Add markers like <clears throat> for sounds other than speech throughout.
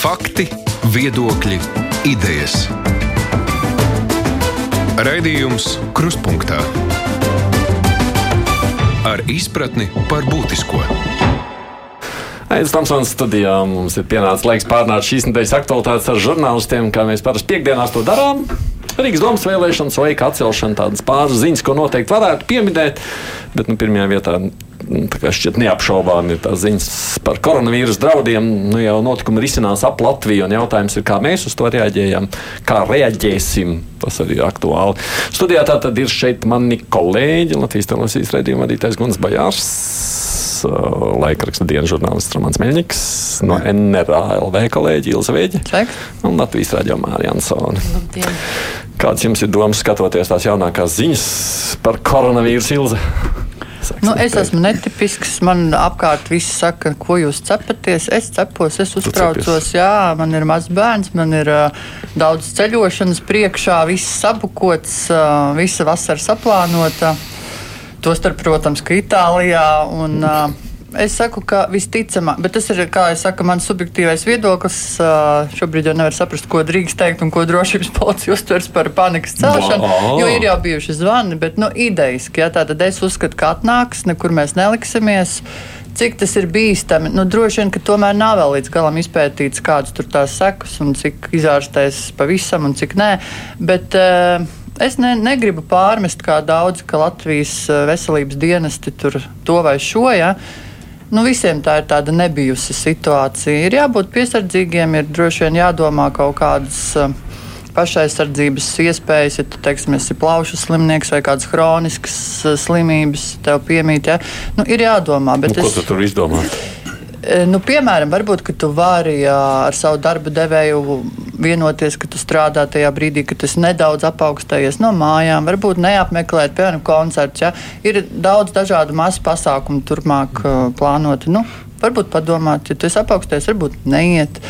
Fakti, viedokļi, idejas. Raidījums Kruspunktā ar izpratni par būtisko. Aizsmeļamies Tamsons studijā. Mums ir pienācis laiks pārnāt šīs nedēļas aktualitātes ar žurnālistiem, kā mēs parasti piekdienās to darām. Rīgas domas vēlēšanas, laika atcelšana, tādas pāris ziņas, ko noteikti varētu pieminēt. Bet nu, pirmajā vietā šķiet neapšaubām ir tās ziņas par koronavīrus draudiem. Nu, jau notikumi risinās ap Latviju, un jautājums ir, kā mēs uz to reaģējam, kā reaģēsim. Tas arī ir aktuāli. Studijā tā tad ir šeit mani kolēģi, Latvijas televīzijas redzējuma vadītājs Guns Bajārs laikraksta dienas žurnālists Romanis Meļņiks, no NRALV kolēģi Ilza Vēģa un Latvijas raidījā Mārija Ansona. Kāds jums ir domas skatoties tās jaunākās ziņas par koronavīrusu Ilza? Nu, es esmu netipisks. Man apkārt viss saka, ko jūs cepaties. Es cepos, es uztraucos. Jā, man ir mazs bērns, man ir uh, daudz ceļošanas priekšā, viss sabukots, uh, visa vasara saplānota. Tostarp, protams, ka Itālijā. Un, uh, Es saku, ka visticamāk, bet tas ir, kā jau saka, mans subjektīvais viedoklis. Šobrīd jau nevar saprast, ko drīkst teikt un ko drošības <laughs> policija uztvers par panikas celšanu. Wow. Jo ir jau bijuši zvani, bet nu, idejiski, ja tātad es uzskatu, ka atnāks, nekur mēs neliksimies. Cik tas ir bīstami? Nu, droši vien, ka tomēr nav vēl līdz galam izpētīts, kādas tur tās sekas un cik izārstēs pavisam un cik nē. Bet, uh, Es ne, negribu pārmest, kā daudz, ka Latvijas veselības dienesti tur to vai šo. Ja? Nu, visiem tā ir tāda nebijusi situācija. Ir jābūt piesardzīgiem, ir droši vien jādomā kaut kādas uh, pašaizsardzības iespējas, ja tu teiksim, esi plaušu slimnieks vai kādas chroniskas uh, slimības tev piemīt. Ja? Nu, ir jādomā. Nu, ko es, tu tur izdomā? Nu, piemēram, varbūt tu vari ar savu darba devēju vienoties, ka tu strādā tajā brīdī, kad tas nedaudz apaugstējies no mājām, varbūt neapmeklēt, piemēram, koncerts. Ja? Ir daudz dažādu masu pasākumu turpmāk uh, plānoti. Nu, varbūt padomāt, ja tu esi apaugstējies, varbūt neiet.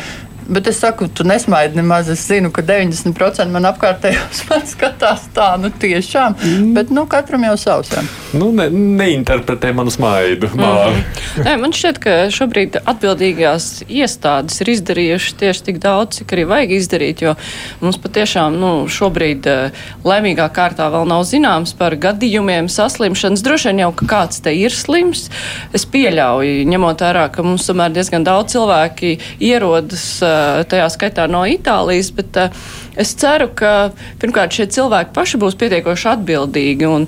Bet es saku, tu nesmaidi nemaz. Es zinu, ka 90% man apkārtējos <laughs> man skatās tā, nu tiešām. Mm. Bet nu, katram jau savs. Nu, ne, neinterpretē manu smaidu. Mm. <laughs> Nē, man šķiet, ka šobrīd atbildīgās iestādes ir izdarījušas tieši tik daudz, cik arī vajag izdarīt. Jo mums patiešām nu, šobrīd eh, laimīgā kārtā vēl nav zināms par gadījumiem saslimšanas. Droši vien jau ka kāds te ir slims. Es pieļauju, ņemot vērā, ka mums tomēr diezgan daudz cilvēki ierodas eh, tajā skaitā no Itālijas, bet uh, es ceru, ka pirmkārt šie cilvēki paši būs pietiekoši atbildīgi un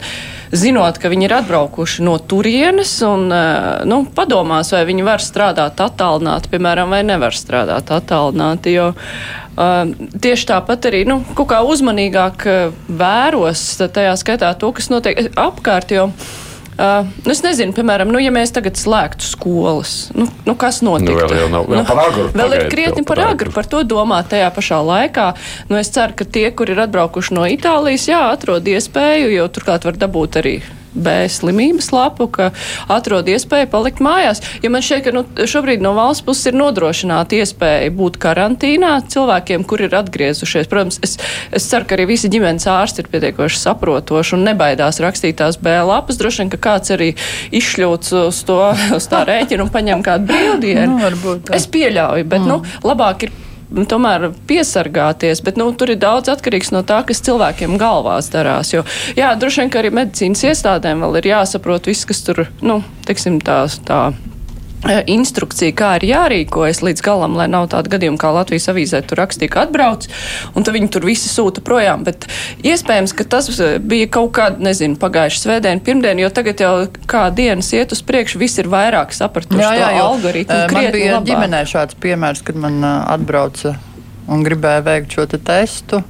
zinot, ka viņi ir atbraukuši no turienes un uh, nu, padomās, vai viņi var strādāt attālināti, piemēram, vai nevar strādāt attālināti. Jo, Uh, tieši tāpat arī nu, kaut kā uzmanīgāk vēros tajā skaitā to, kas notiek apkārt. Jo, uh, Uh, es nezinu, piemēram, nu, ja mēs tagad slēgtu skolas, nu, nu kas notiktu? Nu, vēl, nav, vēl, nu, agru, vēl pagaid, ir krietni par agru, par to domāt tajā pašā laikā. Nu, es ceru, ka tie, kur ir atbraukuši no Itālijas, jā, atrod iespēju, jo turklāt var dabūt arī B slimības lapu, ka atrod iespēju palikt mājās. Jo man šķiet, ka nu, šobrīd no valsts puses ir nodrošināta iespēja būt karantīnā cilvēkiem, kur ir atgriezušies. Protams, es, es ceru, ka arī visi ģimenes ārsti ir pietiekoši saprotoši un nebaidās rakstīt tās B lapas. Droši vien, ka kāds arī izšļūts uz to uz tā rēķina un paņem kādu brīvdienu. Nu, es pieļauju, bet nu, mm. nu, labāk ir tomēr piesargāties, bet nu, tur ir daudz atkarīgs no tā, kas cilvēkiem galvās darās. Jo, jā, droši vien, ka arī medicīnas iestādēm vēl ir jāsaprot viss, kas tur, nu, teiksim, tā, tā instrukcija, kā ir jārīkojas līdz galam, lai nav tāda gadījuma, kā Latvijas avīzē tur rakstīja, ka atbrauc, un tad viņi tur visi sūta projām. Bet iespējams, ka tas eh, bija kaut kāda, nezinu, pagājuša svētdiena, pirmdiena, jo tagad jau kā dienas iet uz priekšu, viss ir vairāk sapratuši jā, jā, to algoritmu. Uh, man bija labāk. ģimenē šāds piemērs, kad man uh, atbrauca un gribēja veikt šo te testu.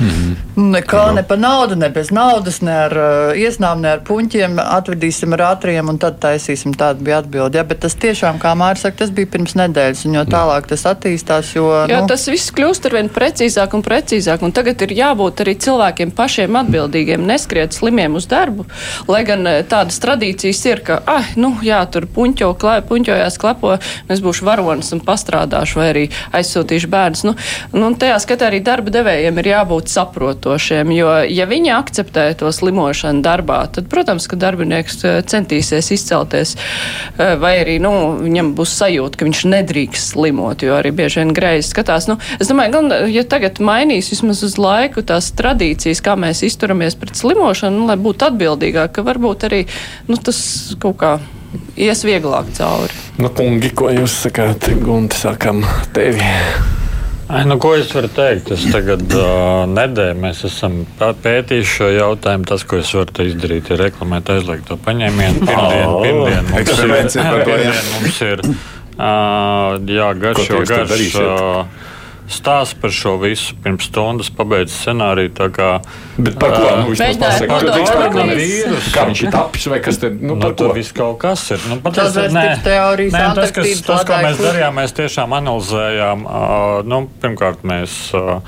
Mm -hmm. Nekā no. ne par naudu, ne bez naudas, ne ar uh, iesnām, ne ar puņķiem. Atvedīsim ar ātriem un tad taisīsim. Tāda bija atbilde. Ja, bet tas tiešām, kā Mārcis saka, tas bija pirms nedēļas. Un jo tālāk tas attīstās, jo. Jā, nu, tas viss kļūst ar vien precīzāk un precīzāk. Un tagad ir jābūt arī cilvēkiem pašiem atbildīgiem, neskriet slimiem uz darbu. Lai gan uh, tādas tradīcijas ir, ka, ah, nu, jā, tur puņķo, klē, puņķojās, klepo, es būšu varonis un pastrādāšu vai arī aizsūtīšu bērnus. Nu, nu, tajā skatā arī darba devējiem ir jābūt jābūt saprotošiem, jo, ja viņi akceptē to slimošanu darbā, tad, protams, ka darbinieks eh, centīsies izcelties, eh, vai arī, nu, viņam būs sajūta, ka viņš nedrīkst slimot, jo arī bieži vien greizi skatās. Nu, es domāju, gan, ja tagad mainīs vismaz uz laiku tās tradīcijas, kā mēs izturamies pret slimošanu, nu, lai būtu atbildīgāk, ka varbūt arī, nu, tas kaut kā ies vieglāk cauri. Nu, kungi, ko jūs sakāt, Gunte, sākam tevi? Ai, nu, ko es varu teikt? Es tagad uh, nedēļu mēs esam pētījuši šo jautājumu. Tas, ko es varu izdarīt, ir reklamēt aizliegto paņēmienu. Pirmdien, pirmdien mums ir, pirmdien mums ir uh, jā, garš, jo garš. Uh, stāsts par šo visu pirms stundas pabeidz scenāriju. Kā, Bet par ko? Nu, viņš pasaka, ka viņš ir vīrus. Kā viņš ir tapis vai kas te, nu, Nu, par tur ko? viss kaut kas ir. Nu, pat Tas vairs tik teorijas, nē, tas, kas, tas, ko mēs darījām, mēs tiešām analizējām. Uh, nu, pirmkārt, mēs uh,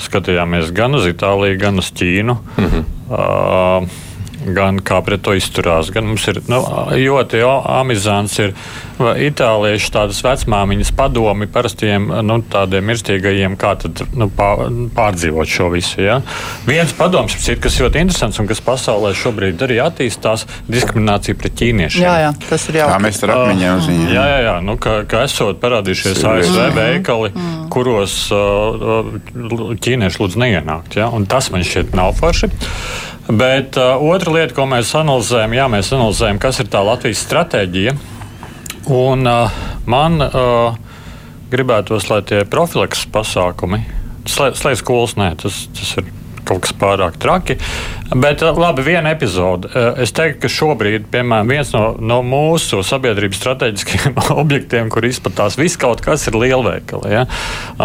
skatījāmies gan uz Itāliju, gan uz Ķīnu. Mm -hmm. uh, Gan kā pret to izturās, gan mums ir nu, ļoti amizants. Ir itāliešu tādas vecmāmiņas padomi parastiem nu, tādiem mirstīgajiem, kā tad, nu, pār, pārdzīvot šo visu. Ja? Viens padoms, ir, kas ļoti interesants un kas pasaulē šobrīd arī attīstās, ir diskriminācija pret ķīniešiem. Jā, jā, tas ir Tā jauki. mēs akmeņiem uz viņiem. Jā, jā, jā. Nu, ka, ka esot parādījušies ASV veikali, kuros uh, ķīnieši lūdz neienākt. Ja? Un Tas man šķiet nav forši. Bet uh, otra lieta, ko mēs analizējam, jā, mēs analizējam, kas ir tā Latvijas stratēģija. Un uh, man uh, gribētos, lai tie profilaks pasākumi, slēdz skolas, nē, tas, tas ir kaut kas pārāk traki. Bet uh, labi, viena epizode. Uh, Es teiktu, ka šobrīd, piemēram, viens no, no mūsu sabiedrības strateģiskiem <laughs> objektiem, kur izplatās viss kaut kas, ir lielveikali. Ja?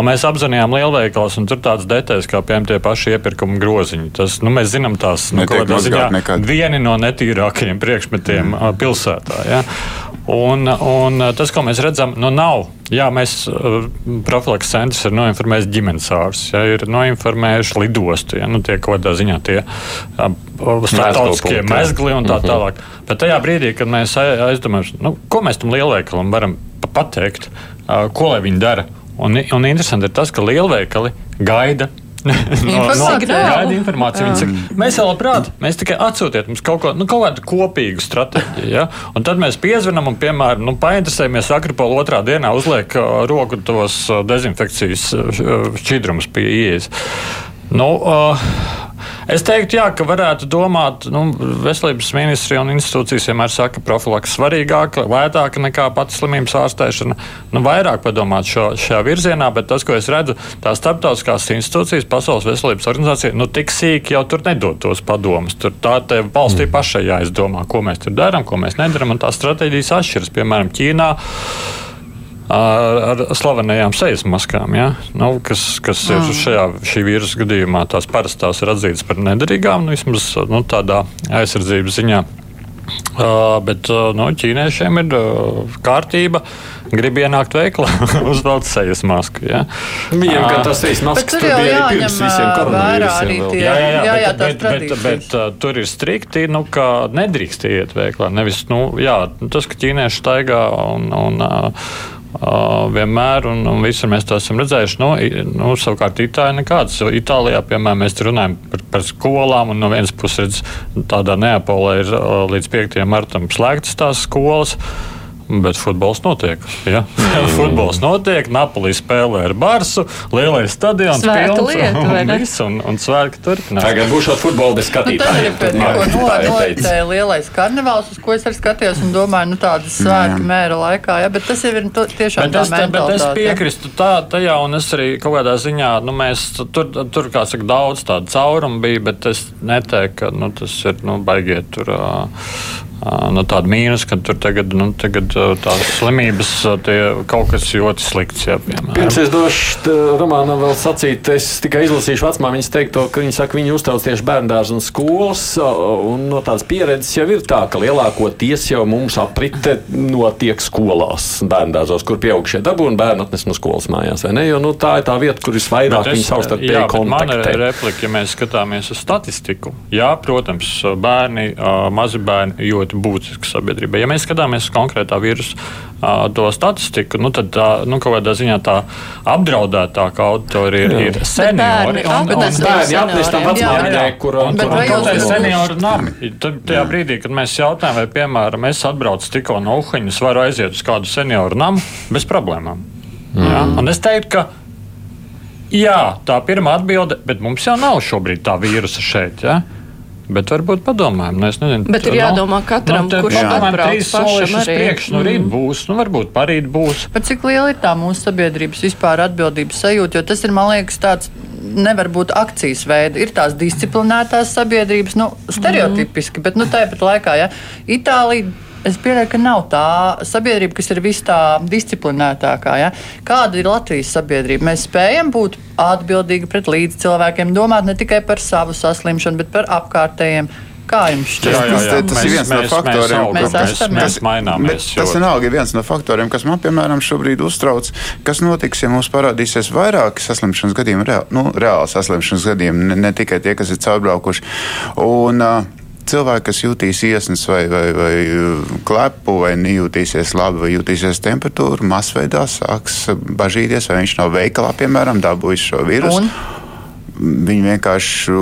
Mēs apzinājām lielveikalos, un tur tādas detaļas kā piemēram tie paši iepirkuma groziņi. Tas, nu, mēs zinām, tās nu, kādā ziņā vieni no netīrākajiem priekšmetiem mm. pilsētā. Ja? Un, un tas, ko mēs redzam, nu nav. Jā, mēs uh, profilaks centrs ir noinformējis ģimenes ārstus, ja, ir noinformējuši lidostu, ja, nu, tie kaut kādā ziņā tie starptautiskie mezgli un tā tālāk. Bet tajā brīdī, kad mēs ai- aizdomājamies, nu, ko mēs tam lielveikalam varam pa- pateikt, ko lai viņi dara. Un, un interesanti ir tas, ka lielveikali gaida. <laughs> gaida informāciju. Viņi saka, mēs jau labprāt, mēs tikai atsūtiet mums kaut, ko, nu, kaut kādu kopīgu stratēģiju. Ja? Un tad mēs piezvanām un, piemēram, nu, painteresējamies Akropola otrā dienā, uzliek uh, roku tos uh, dezinfekcijas uh, šķidrumus pie ieejas. Nu, uh, Es teiktu, jā, ka varētu domāt, nu, veselības ministrija un institūcijas vienmēr saka, ka profilaks svarīgāka, lētāka nekā pati slimības ārstēšana. Nu, vairāk padomāt šo, šajā virzienā, bet tas, ko es redzu, tās starptautiskās institūcijas, Pasaules veselības organizācija, nu, tik sīki jau tur nedod tos padomus. Tur tā tev valstī pašai jāizdomā, ko mēs tur darām, ko mēs nedarām, un tās stratēģijas atšķiras. Piemēram, Ķīnā ar, ar slavenajām sejas maskām, ja? nu, kas, kas ir šajā šī vīrusu gadījumā, tās parastās ir atzītas par nederīgām, nu, vismaz nu, tādā aizsardzības ziņā. Uh, bet uh, nu, ķīniešiem ir uh, kārtība. Grib ienākt veiklā, <laughs> uzvelk sejas masku. Ja? Viņiem, Ā, ka tas ir Bet maskas, tur tur jau bija arī pirms visiem koronavīrusiem. Jā, jā, jā, jā, jā, bet, tās bet, bet, bet, bet tur ir strikti, nu, ka nedrīkst iet veiklā. Nevis, nu, jā, tas, ka ķīnieši staigā un, un Uh, vienmēr, un, un visur mēs to esam redzējuši. Nu, nu, savukārt, Itālijā nekādas. Itālijā, piemēram, mēs runājam par, par skolām, un no vienas puses, redz, tādā Neapolē ir uh, līdz 5. martam slēgtas tās skolas. Bet futbols notiek. Ja? Mm. <laughs> futbols notiek, Napoli spēlē ar Barsu, lielais stadions, pilns, lieta, vai un, ne? viss, un, un svētki turpinās. Tagad būs šādi futbola Nu, tad ir pēc Tad tikko mākslinieki no- teica. noritēja lielais karnevāls, uz ko es arī skatījos un domāju, nu tādas svētku mēra laikā, ja, bet tas jau ir to, tiešām Bet tā es, bet es piekrītu tā, tajā, un es arī kaut kādā ziņā, nu, mēs tur, tur kā saka, daudz tādu caurumu bija, bet es neteiktu, ka nu, tas ir nu, baigiet tur. Uh, Nu, tāda mīnus, ka tur tagad, nu, tagad tās slimības tie kaut kas ļoti slikts. Jā, piemēram. Pirms es došu Romanam vēl sacīt, es tikai izlasīšu vecmāmiņas teikto, ka viņi saka, viņi uztrauc tieši bērndārzu un skolas, un no tādas pieredzes jau ir tā, ka lielākoties jau mums aprite notiek skolās, bērndārzos, kur pieaugušie dabū un bērni atnes no skolas mājās, vai ne? Jo nu, tā ir tā vieta, kur visvairāk viņi savstarpēji bet Man ir kontaktē. replika, ja mēs skatāmies uz statistiku. Jā, protams, bērni, mazi bērni ļoti būtiski sabiedrībai. Ja mēs skatāmies uz konkrētā vīrusu to statistiku, nu, tad tā, nu, kaut kādā ziņā tā apdraudētākā auditorija ir, ir seniori. bērni apmetas un- Bērni apmest tam senioriem. Jā, vecumā, jā. kur Un vai kaut kādā senioru nami. Tad tajā brīdī, kad mēs jautājam, vai, piemēram, es atbraucu tikko no Uhaņas, varu aiziet uz kādu senioru namu bez problēmām. Jā? Un es teiktu, ka jā, tā pirmā atbilde, bet mums jau nav šobrīd tā vīrusa šeit. Ja? Bet varbūt padomājam, nu, es nezinu. Bet ir nu, jādomā katram, te kurš atbrauc trīs pašam arī. priekš, nu rīt būs, nu varbūt parīt būs. Bet cik liela ir tā mūsu sabiedrības vispār atbildības sajūta? Jo tas ir, man liekas, tāds nevar būt akcijas veida. Ir tās disciplinētās sabiedrības, nu, stereotipiski, bet nu, tāpat laikā, ja Itālija. Es pieļauju, ka nav tā sabiedrība, kas ir vis tā disciplinētākā. Ja? Kāda ir Latvijas sabiedrība? Mēs spējam būt atbildīgi pret līdz cilvēkiem, domāt ne tikai par savu saslimšanu, bet par apkārtējiem. Kā jums šķiet? Tas- tas- tas ir viens no faktoriem, Mēs, Mēs mēs, mēs maināmies. Bet tas vienalga ir viens no faktoriem, kas man, piemēram, šobrīd uztrauc. Kas notiks, ja mums parādīsies vairāki saslimšanas gadījumi, reāli, nu, reāli saslimšanas gadījumi, ne, ne tikai tie, kas ir caurbraukuši. Un, uh, Cilvēki, kas jutīs iesnas vai, vai, vai uh, klepu, vai nejūtīsies labi, vai jutīsies temperatūru, masveidā sāks bažīties, vai viņš nav veikalā, piemēram, dabūjis šo vīrusu. Un? Viņi vienkārši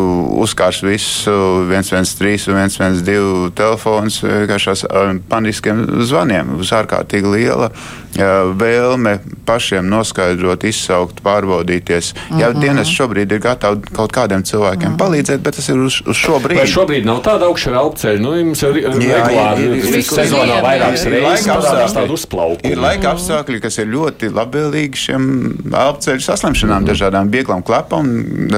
uzkārs visu 113 un 112 telefonus ar paniskiem zvaniem. Uz ārkārtīgi liela vēlme pašiem noskaidrot, izsaukt, pārbaudīties. Mm -hmm. Jā, dienas šobrīd ir gatavi kaut kādiem cilvēkiem mm -hmm. palīdzēt, bet tas ir uz, uz šo Vai brīdi. šobrīd nav tāda augšā elpceļa? Nu, jums ir regulāri sezonā ir- vairākas ir reizes apstākļi. tādu uzplaukumu. Ir laika apstākļi, kas ir ļoti labvēlīgi šiem elpceļu saslimšanām, dažādām vieglām klepām,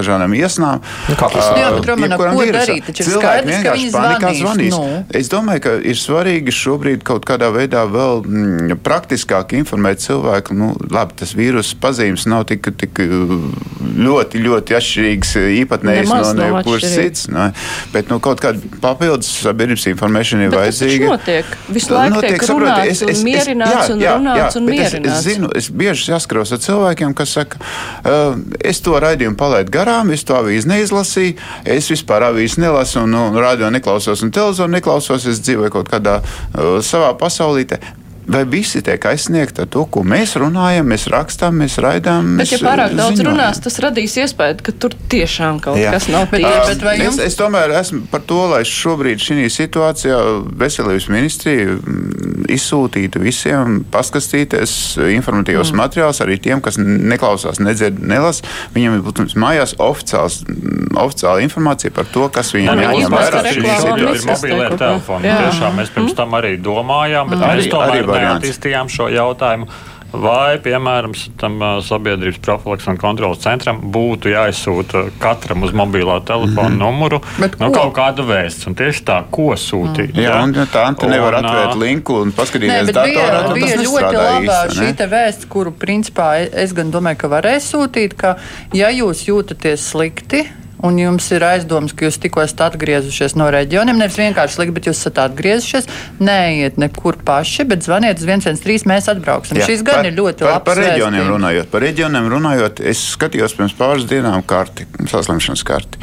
dažādām iesnām. Nu, tas? Jā, bet, Romana, ko darīt? Taču ir skaidrs, ka viņi zvanīs, zvanīs. nu. Es domāju, ka ir svarīgi šobrīd kaut kādā veidā vēl mm, praktiskāk informēt cilvēku. Nu, labi, tas vīrusu pazīmes nav tik, tik ļoti, ļoti atšķirīgs īpatnējs no jebkuras cits. Ne? Bet nu, kaut kāda papildus sabiedrības informēšana ir Bet tas vajadzīga. notiek. Visu laiku tiek saproti, runāts un mierināts un runāts un bet es, mierināts. es zinu, es bieži saskaros ar cilvēkiem, kas saka, uh, es to raidījumu palaidu garām, es to avīzi neizlasīju, es vispār avīzi nelasu un, un radio neklausos un televizoru neklausos, es dzīvoju kaut kādā uh, savā pasaulītē. Vai visi tiek aizsniegti ar to, ko mēs runājam, mēs rakstām, mēs raidām? Bet, ja mēs, pārāk uh, daudz ziņojam? runās, tas radīs iespēju, ka tur tiešām kaut Jā. kas nav Bet- tīrs. bet vai es, jums- es tomēr esmu par to, lai šobrīd šī situācijā veselības ministrija mm, izsūtītu visiem paskatīties informatīvos mm. materiālus arī tiem, kas neklausās, nedzird, nelasa. Viņiem ir būtu mājās oficiāls, mm, oficiāla informācija par to, kas viņiem Arī jāņem vērā situācijā. ir ko. telefoni. Tiešām mēs pirms tam arī domājām, bet Arī- mēs tomēr arī. Neattīstījām šo jautājumu. Vai, piemēram, s- tam sabiedrības profilaks un kontrolas centram būtu jāizsūta katram uz mobilā telefona mm -hmm. numuru nu, kaut kāda vēsts? Un tieši tā, ko sūtīt? Jā, un ja tā Anta nevar Un, atvērt linku un paskatīties datorā, bija, tad bija ļoti laba īsti, šī vēsts, kuru principā e- es gan domāju, ka varēs sūtīt, ka ja jūs jūtaties slikti. Un jums ir aizdoms, ka jūs tikko esat atgriezušies no reģioniem. Nevis vienkārši slikti, bet jūs esat atgriezušies. Neiet nekur paši, bet zvaniet uz 113, mēs atbrauksim. Jā, Šis gan par, ir ļoti par, labs. par reģioniem vēstījums. runājot. Par reģioniem runājot, es skatījos pirms pāris dienām karti, saslimšanas karti.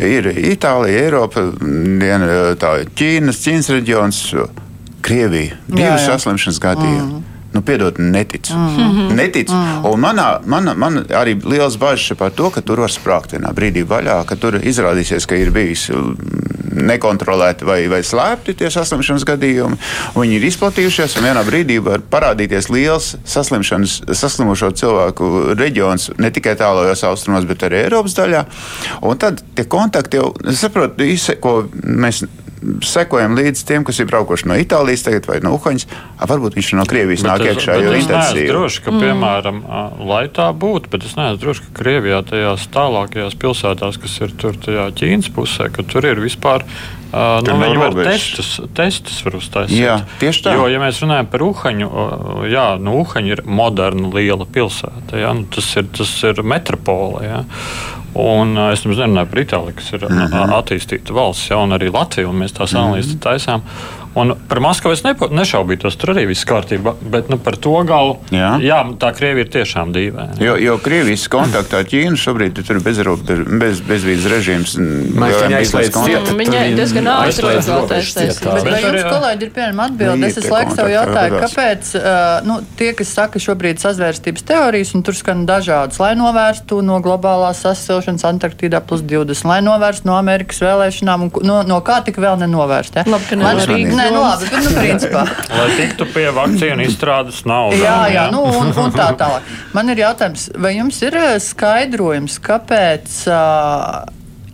Ir Itālija, Eiropa, diena, tā, Ķīnas, Ķīnas reģions, Krievija. Divi saslimšanas gadījumi. Mm. Nu, piedod, neticu. Mm. neticu. Mm. Un manā, manā, man arī liels bažas par to, ka tur var sprākt vienā brīdī vaļā, ka tur izrādīsies, ka ir bijis mm, nekontrolēti vai, vai slēpti tie saslimšanas gadījumi. Viņi ir izplatījušies, un vienā brīdī var parādīties liels saslimušo cilvēku reģions ne tikai tālajos austrumos, bet arī Eiropas daļā. Un tad tie kontakti jau, īsi, ko mēs sekojam līdz tiem, kas ir braukuši no Itālijas tagad, vai no Uhaņas. A, Varbūt viņš no Krievijas Bet nāk es- iekšā, es neesmu droši, ka, piemēram, ā, lai tā būtu, bet es neesmu droši, ka Krievijā tajās tālākajās pilsētās, kas ir tur tajā Ķīnas pusē, ka tur ir vispār. Uh, nu, viņi var testus, testus var uztaisīt. Jā, tieši tā. Jo, ja mēs runājam par Uhaņu, uh, jā, nu, Uhaņa ir moderna liela pilsēta. Jā, nu, tas, ir, tas ir metropole. Jā. Un es nemaz nerunāju par Itāliju, kas ir mm Mhm. -hmm. attīstīta valsts, jau arī Latviju, un mēs tās analīzes taisām. Un par Maskavu es nepo- nešaubītos, tur arī viss kārtībā. Bet nu, par to galu, Jā. jā, tā Krievija ir tiešām dīvaina. Jo, jo Krievijas kontaktā ar Ķīnu šobrīd tur ir bezrobežu, bez, bezvīzu režīms. Mm, viņai Tur diezgan ātri cietā. Bet arī- jums, kolēģi, ir piemēram atbildi? Es visu laiku sev jautāju, kāpēc nu, tie, kas saka šobrīd sazvērstības teorijas, un tur skan dažādas, lai novērstu no globālās sasilšanas Antarktīdā plus 20, lai novērstu no Amerikas vēlēšanām, un no, no kā tik vēl nenovērst. Ja? Labi, ka Rīgas Nē, nu labi, bet nu <laughs> principā. Lai tiktu pie vakcīnu izstrādes naudas. Jā, jā, nu, un, un tā tālāk. Man ir jautājums, vai jums ir eh, skaidrojums, kāpēc, ā,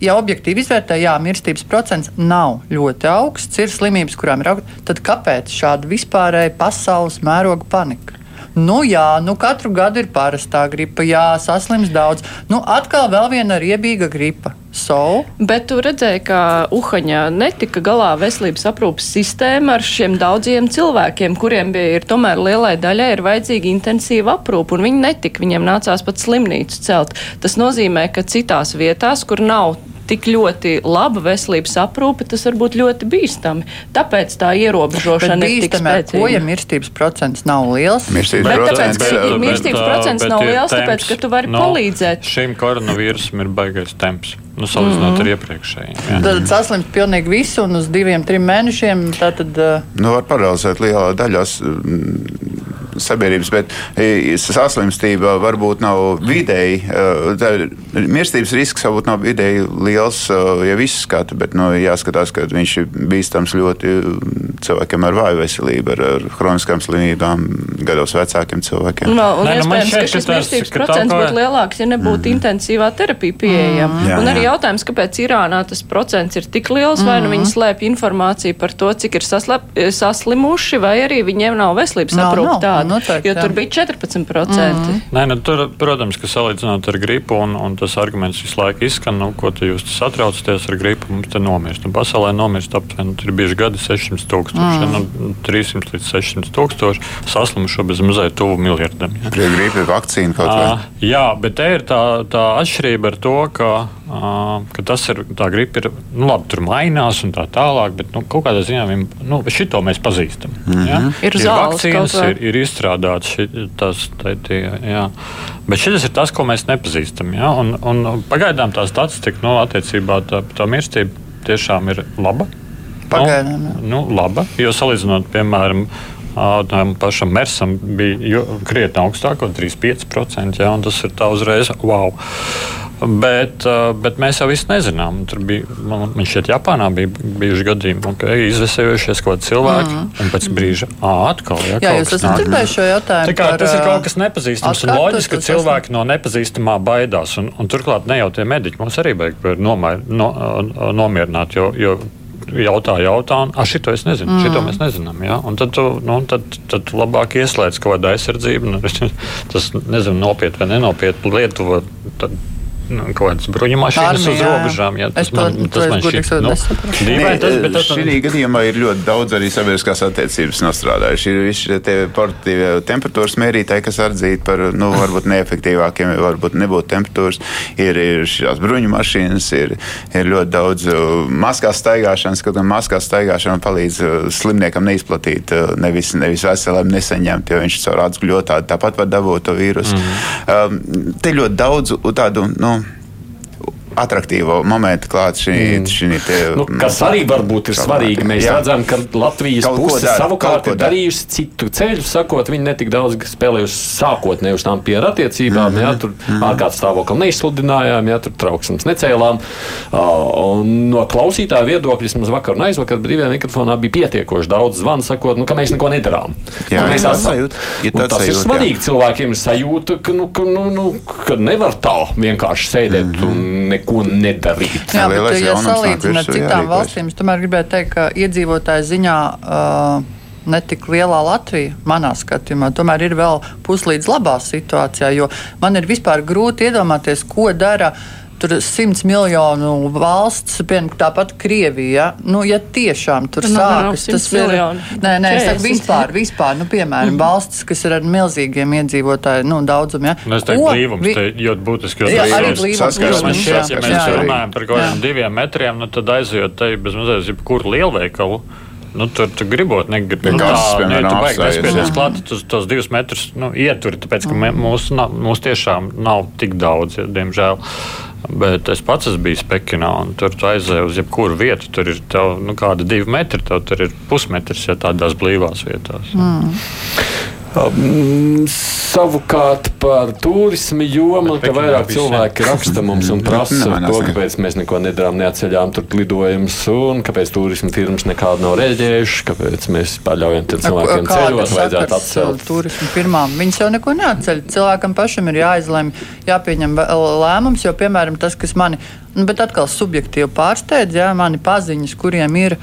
ja objektīvi izvērtē, jā, mirstības procents nav ļoti augsts, ir slimības, kurām ir augsts, tad kāpēc šāda vispārēja pasaules mēroga panika? Nu, jā, nu katru gadu ir parastā gripa, jā, saslims daudz. Nu, atkal vēl viena riebīga gripa. So, Bet tu redzēji, ka Uhaņā netika galā veselības aprūpas sistēma ar šiem daudziem cilvēkiem, kuriem bija ir tomēr lielai daļai ir vajadzīga intensīva aprūpa, un viņi netika, viņiem nācās pat slimnīcu celt. Tas nozīmē, ka citās vietās, kur nav tik ļoti laba veselības aprūpe, tas var būt ļoti bīstami. Tāpēc tā bet ierobežošana ir tik ar ko, ja spēcīga. mirstības procents nav liels? Mirstības Bet procents, tāpēc, bet- mirstības ā, procents nav ir liels, tāpēc, ka tu vari palīdzēt. Šim koronavīrusam ir baigais temps. Nu, salīdzinot mm. ar iepriekšējiem. jā. Tad saslimt pilnīgi visu un uz diviem, trim mēnešiem. Tātad, uh, Nu, var paralizēt lielā daļā mm, sabiedrības, bet saslimstība varbūt nav vidēji. e, ir- Mirstības risks varbūt nav vidēji liels, e, ja viss skata, bet nu, jāskatās, ka viņš ir bīstams ļoti mm, cilvēkiem ar vāju veselību, ar, ar kroniskām slimībām, gados vecākiem cilvēkiem. Vēl, un Nē, nu, man iespējams, šķiet, ka šis ka tas- mirstības procents būtu lielāks, ja nebūtu mm. intensīvā terapija pieejama. Jā, un arī jā. jautājums, kāpēc Irānā tas procents ir tik liels, vai nu viņi slēpj informāciju par to, cik ir saslep, saslimuši, vai arī viņiem nav veselības Nav, aprūpe nav, tāda. noteikti, jo jā. tur bija 14%. Nē, nu, tur, protams, ka salīdzinot ar gripu, un, un tas arguments visu laiku izskan, nu, ko tu jūs satraucaties ar gripu, mums te nomirst. Nu, pasaulē nomirst aptuveni tur ir bijuši gadi 600 tūkstoši, mm. nu, 300 līdz 600 tūkstoši, saslimušo bez mazliet tuvu miljardam. Ja. Pie gripa vakcīna kaut vai. Ā, Jā, bet te ir tā, tā atšķirība ar to, ka, ka tas ir tā gripa, ir, nu, labi, tur mainās un tā tālāk, bet nu, kaut kādā ziņā viņam, nu, šito mēs pazīstam. Mm -hmm. ja? Ir zāles vakcīnas, ir, ir izstrādātas, ši- tas, tā, tie, jā. bet šis ir tas, ko mēs nepazīstam. Ja? Un, un pagaidām tā statistika nu, attiecībā tā, tā mirstība tiešām ir laba. Pagaidām. Nu, nu, laba, jo salīdzinot, piemēram, tam pašam Mersam bija krietni augstāk, kaut 3,5%. Ja, tas ir tā uzreiz wow. Bet, bet mēs jau visu nezinām. Tur bija, man man šķiet, Japānā bija bijuši gadījumi, ka izvesējušies kaut kādi cilvēki, mm. un pēc brīža atkal. Ja, jā, jūs esat dzirdējuši šo jautājumu. Tā kā, tas ir kaut kas nepazīstams un loģiski, ka cilvēki no nepazīstamā baidās. Un, un turklāt ne jau tie mediķi mums arī vajag nomēr, no, nomierināt, jo, jo jautā, jautā, un ah, šito es nezinu, mm. šito mēs nezinām. Ja? Un tad, tu, nu, tad, tad labāk ieslēdz kaut kādu aizsardzību. Nu, <laughs> tas nezinu, nopietni vai nenopietni Lietuva. Tad, nu, Kaut kādas Armija, uz robežām. Jā, Es to- to es godīgi sakot nesaprotu. dīvaini. Tas, bet tas Šī gadījumā ir ļoti daudz arī sabiedriskās attiecības nostrādājuši. Ir visi šie te portatīvie temperatūras mērītāji, kas atzīti par nu, varbūt neefektīvākiem, varbūt nebūtu temperatūras. Ir, ir šīs bruņu mašīnas, ir, ir ļoti daudz uh, maskās staigāšanas, kaut gan maskās staigāšana palīdz uh, slimniekam neizplatīt, nevis, nevis veselēm nesaņemt, jo viņš caur atgļotādu tāpat var dabūt to vīrusu. Mm. Um, te ļoti daudz tādu. Nu, Atraktīvo momentu klāt šī, mm. šī te, Nu, kas arī varbūt ir svarīgi. Mēs Jā. Jā. redzam, ka Latvijas Kaut puse dara, savukārt ir darījusi citu ceļu, sakot, viņi netik daudz spēlējuši sākotnēji uz tām pieru attiecībām. Mhm. Jā, tur ārkārtas stāvokli neizsludinājām, jā, tur trauksmes necēlām. Uh, un no klausītāja viedokļa, mums vakar un aizvakar brīvajā mikrofonā bija pietiekoši daudz zvanu, sakot, nu, ka mēs neko nedarām. Jā, Un mēs ir esam- tāds sajūta. Ir Un tāds tas ir sajūta, svarīgi. Cilvēkiem ir sajūta, ka, nu, ka, nu, nu, ka nevar tā vienkārši sēdēt Mhm. un neko nedarīt. Jā, bet, ja salīdzinām ar citām jārīkojas. valstīm, es tomēr gribētu teikt, ka iedzīvotāju ziņā uh, ne tik lielā Latvija, manā skatījumā, tomēr ir vēl puslīdz labā situācijā, jo man ir vispār grūti iedomāties, ko dara. Tur ir simts miljonu valsts, piemēram, tāpat Krievija. Ja? Nu, ja tiešām tur Nu, nav sākas 100 tas ir. miljoni. Nē, nē, es saku 40. vispār, vispār nu, piemēram, valstis, kas ir ar milzīgiem iedzīvotāju nu, daudzumu. Ja? Nu, es teiktu, blīvums vi- te ļoti būtiski. jo Jā, tas arī ir- blīvums, saskarsmes, ja mēs jā. runājam par kaut kādiem diviem metriem, nu, tad aizejot te bez mazliet jebkuru lielveikalu. Nu, tur tu gribot, negribot. Nu, tā, piemēram, ne, tu baigi jā. klāt, tos, tos divus metrus nu, ieturi, tāpēc, ka mē- mūsu nav- mūsu tiešām nav tik daudz, ja, diemžēl. Bet es pats esmu bijis Pekinā, un tur tu aizēju uz jebkuru vietu. Tur ir tev, nu, kāda divi metri, tev tur ir pusmetrs, ja tādās blīvās vietās. Mm. Um, savukārt par turismu jomu, ka vairāk cilvēki raksta mums un prasa to, kāpēc mēs neko nedarām, neatceļām tur lidojumus, un kāpēc turismu firmas nekādu nav reaģējušas, kāpēc mēs paļaujam tiem cilvēkiem ceļot, vajadzētu atcelt. turismu firmām? Viņas jau neko neatceļ. Cilvēkam pašam ir jāizlemj, jāpieņem vēl lēmums, jo, piemēram, tas, kas mani, nu, bet atkal subjektīvi pārsteidz, jā, mani paziņas, kuriem ir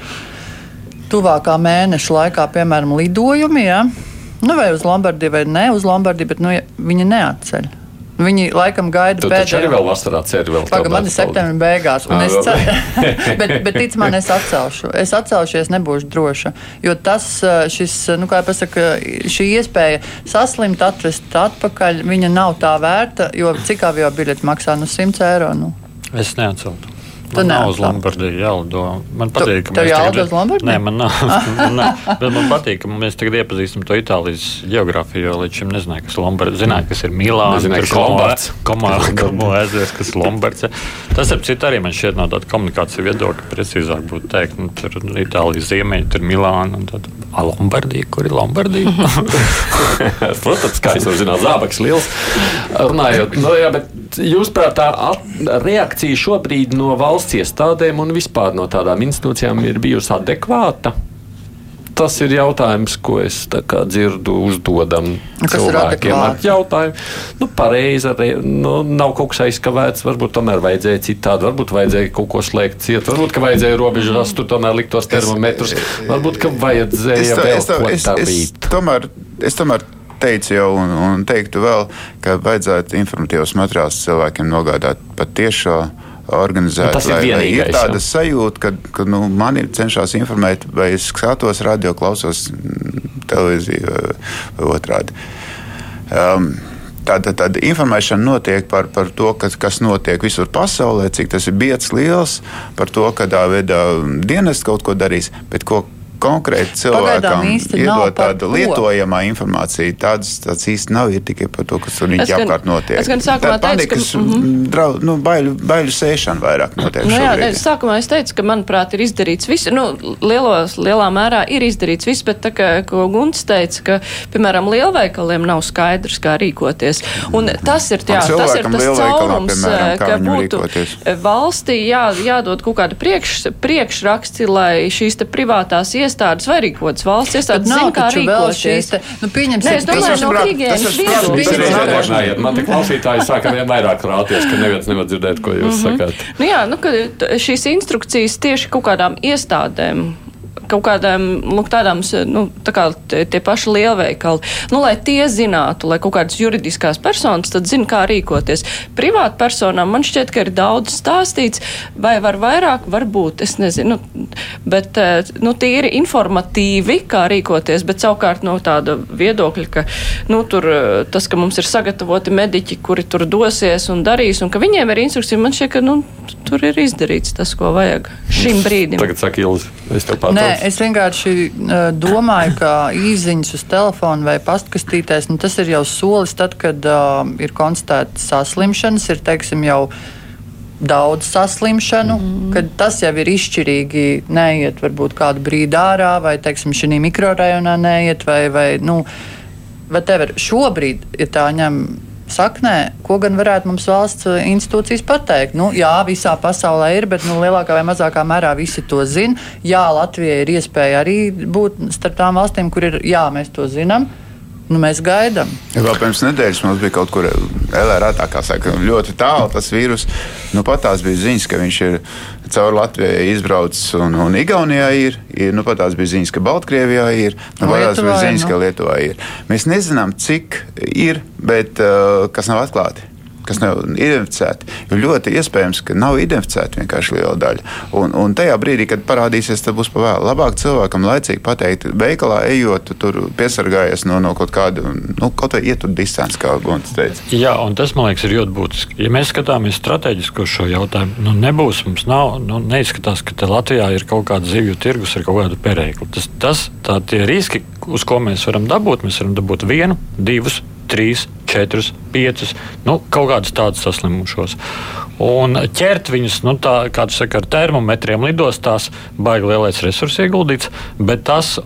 tuvākā mēneša laikā, piemēram, lidojumi, jā, nu, vai uz Lombardiju, vai ne uz Lombardiju, bet nu, ja viņi neatceļ. Viņi laikam gaida Tu taču arī pēdējo. vēl vasarā ceri vēl. Pagaidām, man ir septembris beigās, un Ā, es vēl. ceru, <laughs> <laughs> bet, bet tic man, es atcelšu. Es atcelšu, es nebūšu droša. Jo tas, šis, nu, kā jau pasaka, šī iespēja saslimt, atvest atpakaļ, viņa nav tā vērta, jo cik avio biļeti maksā no 100 eiro. Nu. Es neatceltu. Tu Man nav uz? Lombardiju jālido. Man patīk, ka tev mēs jālido uz Lombardiju? Nē, man nav. <laughs> man nav. Bet man patīk, ka mēs tagad iepazīstam to Itālijas geogrāfiju, jo līdz šim nezināju, kas ir Lombardija. Zināju, kas ir Milāna, Nezināju, kas ir Lombards. Komo- ezers, kas ir Lombards. Tas, ap citu, arī man šķiet no tāda komunikācija viedokļa precīzāk būtu teikt. Nu, tur Itālijas ziemeļi, tur Milāna un tad A, Lombardija, kur ir Lombardija? <laughs> Protams, kā jūs zināt, zābaks liels. Runājot, no, jā, bet jūs prāt, tā reakcija šobrīd no valsts iestādēm un vispār no tādām institūcijām ir bijusi adekvāta? Tas ir jautājums, ko es kā dzirdu, uzdodam kas ir cilvēkiem. ar? Jautājumu, nu, pareizi, re- nu, nav kaut kas aizkavēts, varbūt tomēr vajadzēja citādi, varbūt vajadzēja kaut ko slēgt ciet, varbūt, ka vajadzēja robežās, tur tomēr likt tos termometrus, varbūt, ka vajadzēja to- vēl to- ko es, es, darīt. tomēr, es tomēr teicu jau, un, un teiktu vēl, ka vajadzētu informatīvos materiālus cilvēkiem nogādāt pat tiešo. Organizēt, Nu, tas ir lai, lai ir vienīgais, tāda jā. sajūta, ka, ka nu, mani cenšas informēt, vai es skatos radio, klausos televīziju vai, vai otrādi. Um, Tāda, tāda informēšana notiek par, par to, kas, kas notiek visur pasaulē, cik tas ir biets liels, par to, kādā veidā dienas kaut ko darīs, bet ko konkrēti cilvēkam iedot tādu lietojamā informācija. Tādas, tādas īsti nav, ir tikai par to, kas tur viņa apkārt notiek. es gan sākumā Tā teicu, ka- panikas, mhm. drau, nu, baiļu, baiļu sēšana vairāk notiek. Nu, jā, ne, sākumā es teicu, ka, manuprāt, ir izdarīts viss. Nu, lielos, lielā mērā ir izdarīts viss, bet tā kā ko Gunts teica, ka, piemēram, lielveikaliem nav skaidrs, kā rīkoties. Un tas ir, jā, tas ir tas caurums, piemēram, kā ka būtu rīkoties? valstī jā, jādod kaut kāda priekš, priekšraksti, lai šīs te privātās iestādes vai kādas valsts iestādes nav kā taču vēl šīs, rīkoties. te, nu, pieņemsim, Nē, es domāju, Tas no higienas viedokļa. Man te klausītāji sāka vien vairāk rāties, ka neviens nevar dzirdēt, ko jūs sakāt. Nu jā, nu, ka šīs instrukcijas tieši kaut kādām iestādēm. Kaut kādām nu, tādām, nu, tā kā tie, tie paši lielveikali, nu, lai tie zinātu, lai kaut kādas juridiskās personas tad zina, kā rīkoties. Privāti personām man šķiet, ka ir daudz stāstīts, vai var vairāk, varbūt, es nezinu, nu, bet, eh, nu, tīri informatīvi, kā rīkoties, bet savukārt no tāda viedokļa, ka, nu, tur eh, tas, ka mums ir sagatavoti mediķi, kuri tur dosies un darīs, un ka viņiem ir instrukcija, man šķiet, ka, nu, tur ir izdarīts tas, ko vajag šim brīdim. Tagad saka Ilzi, es tev Nē, pārtraucu. Es vienkārši uh, domāju, ka īsiņas uz telefona vai pastkastītēs, nu, tas ir jau solis, tad, kad uh, ir konstatēta saslimšanas, ir teiksim, jau daudz saslimšanu, mm. kad tas jau ir izšķirīgi neiet varbūt kādu brīdi ārā, vai teiksim, šī mikrorajonā neiet, vai, vai, nu, vai tev ir šobrīd, ja tā ņem. Saknē, ko gan varētu mums valsts eh, institūcijas pateikt? Nu, jā, visā pasaulē ir, bet nu, lielākā vai mazākā mērā visi to zina. Jā, Latvijai ir iespēja arī būt starp tām valstīm, kur ir, jā, mēs to zinām. Nu, mēs gaidām. Vēl pirms nedēļas mums bija kaut kur LRA, tā kā saka, ļoti tālu tas vīrus. Nu, pat tās bija ziņas, ka viņš ir caur Latvijai izbraucis un, un Igaunijā ir. ir nu, pat tās bija ziņas, ka Baltkrievijā ir. Nu, pat tās bija ziņas, nu. ka Lietuvā ir. Mēs nezinām, cik ir, bet uh, kas nav atklāti. Kas nav identificēti, jo ļoti iespējams, ka nav identificēti vienkārši liela daļa. Un, un tajā brīdī, kad parādīsies, tad būs pavēl. Labāk cilvēkam laicīgi pateikt, veikalā ejot, tur piesargājies no, no kaut kāda, nu, kaut vai ietur distanci, kā Gonts teica. Jā, un tas man liekas ir ļoti būtiski. Ja mēs skatāmies strateģiski uz šo jautājumu, nu nebūs mums nav, nu, neizskatās, ka Latvijā ir kaut kāda zivju tirgus ar kaut kādu perēkli. Tas, tas tā, tie riski, uz ko mēs varam dabūt, mēs varam dabūt vienu, divus, trīs, četrus, piecus, nu, kaut kādus tādus saslimušos. Un ķert viņus, nu, tā, kā tu saki, ar termometriem lidostās, baigi lielais resurs ieguldīts, bet tas,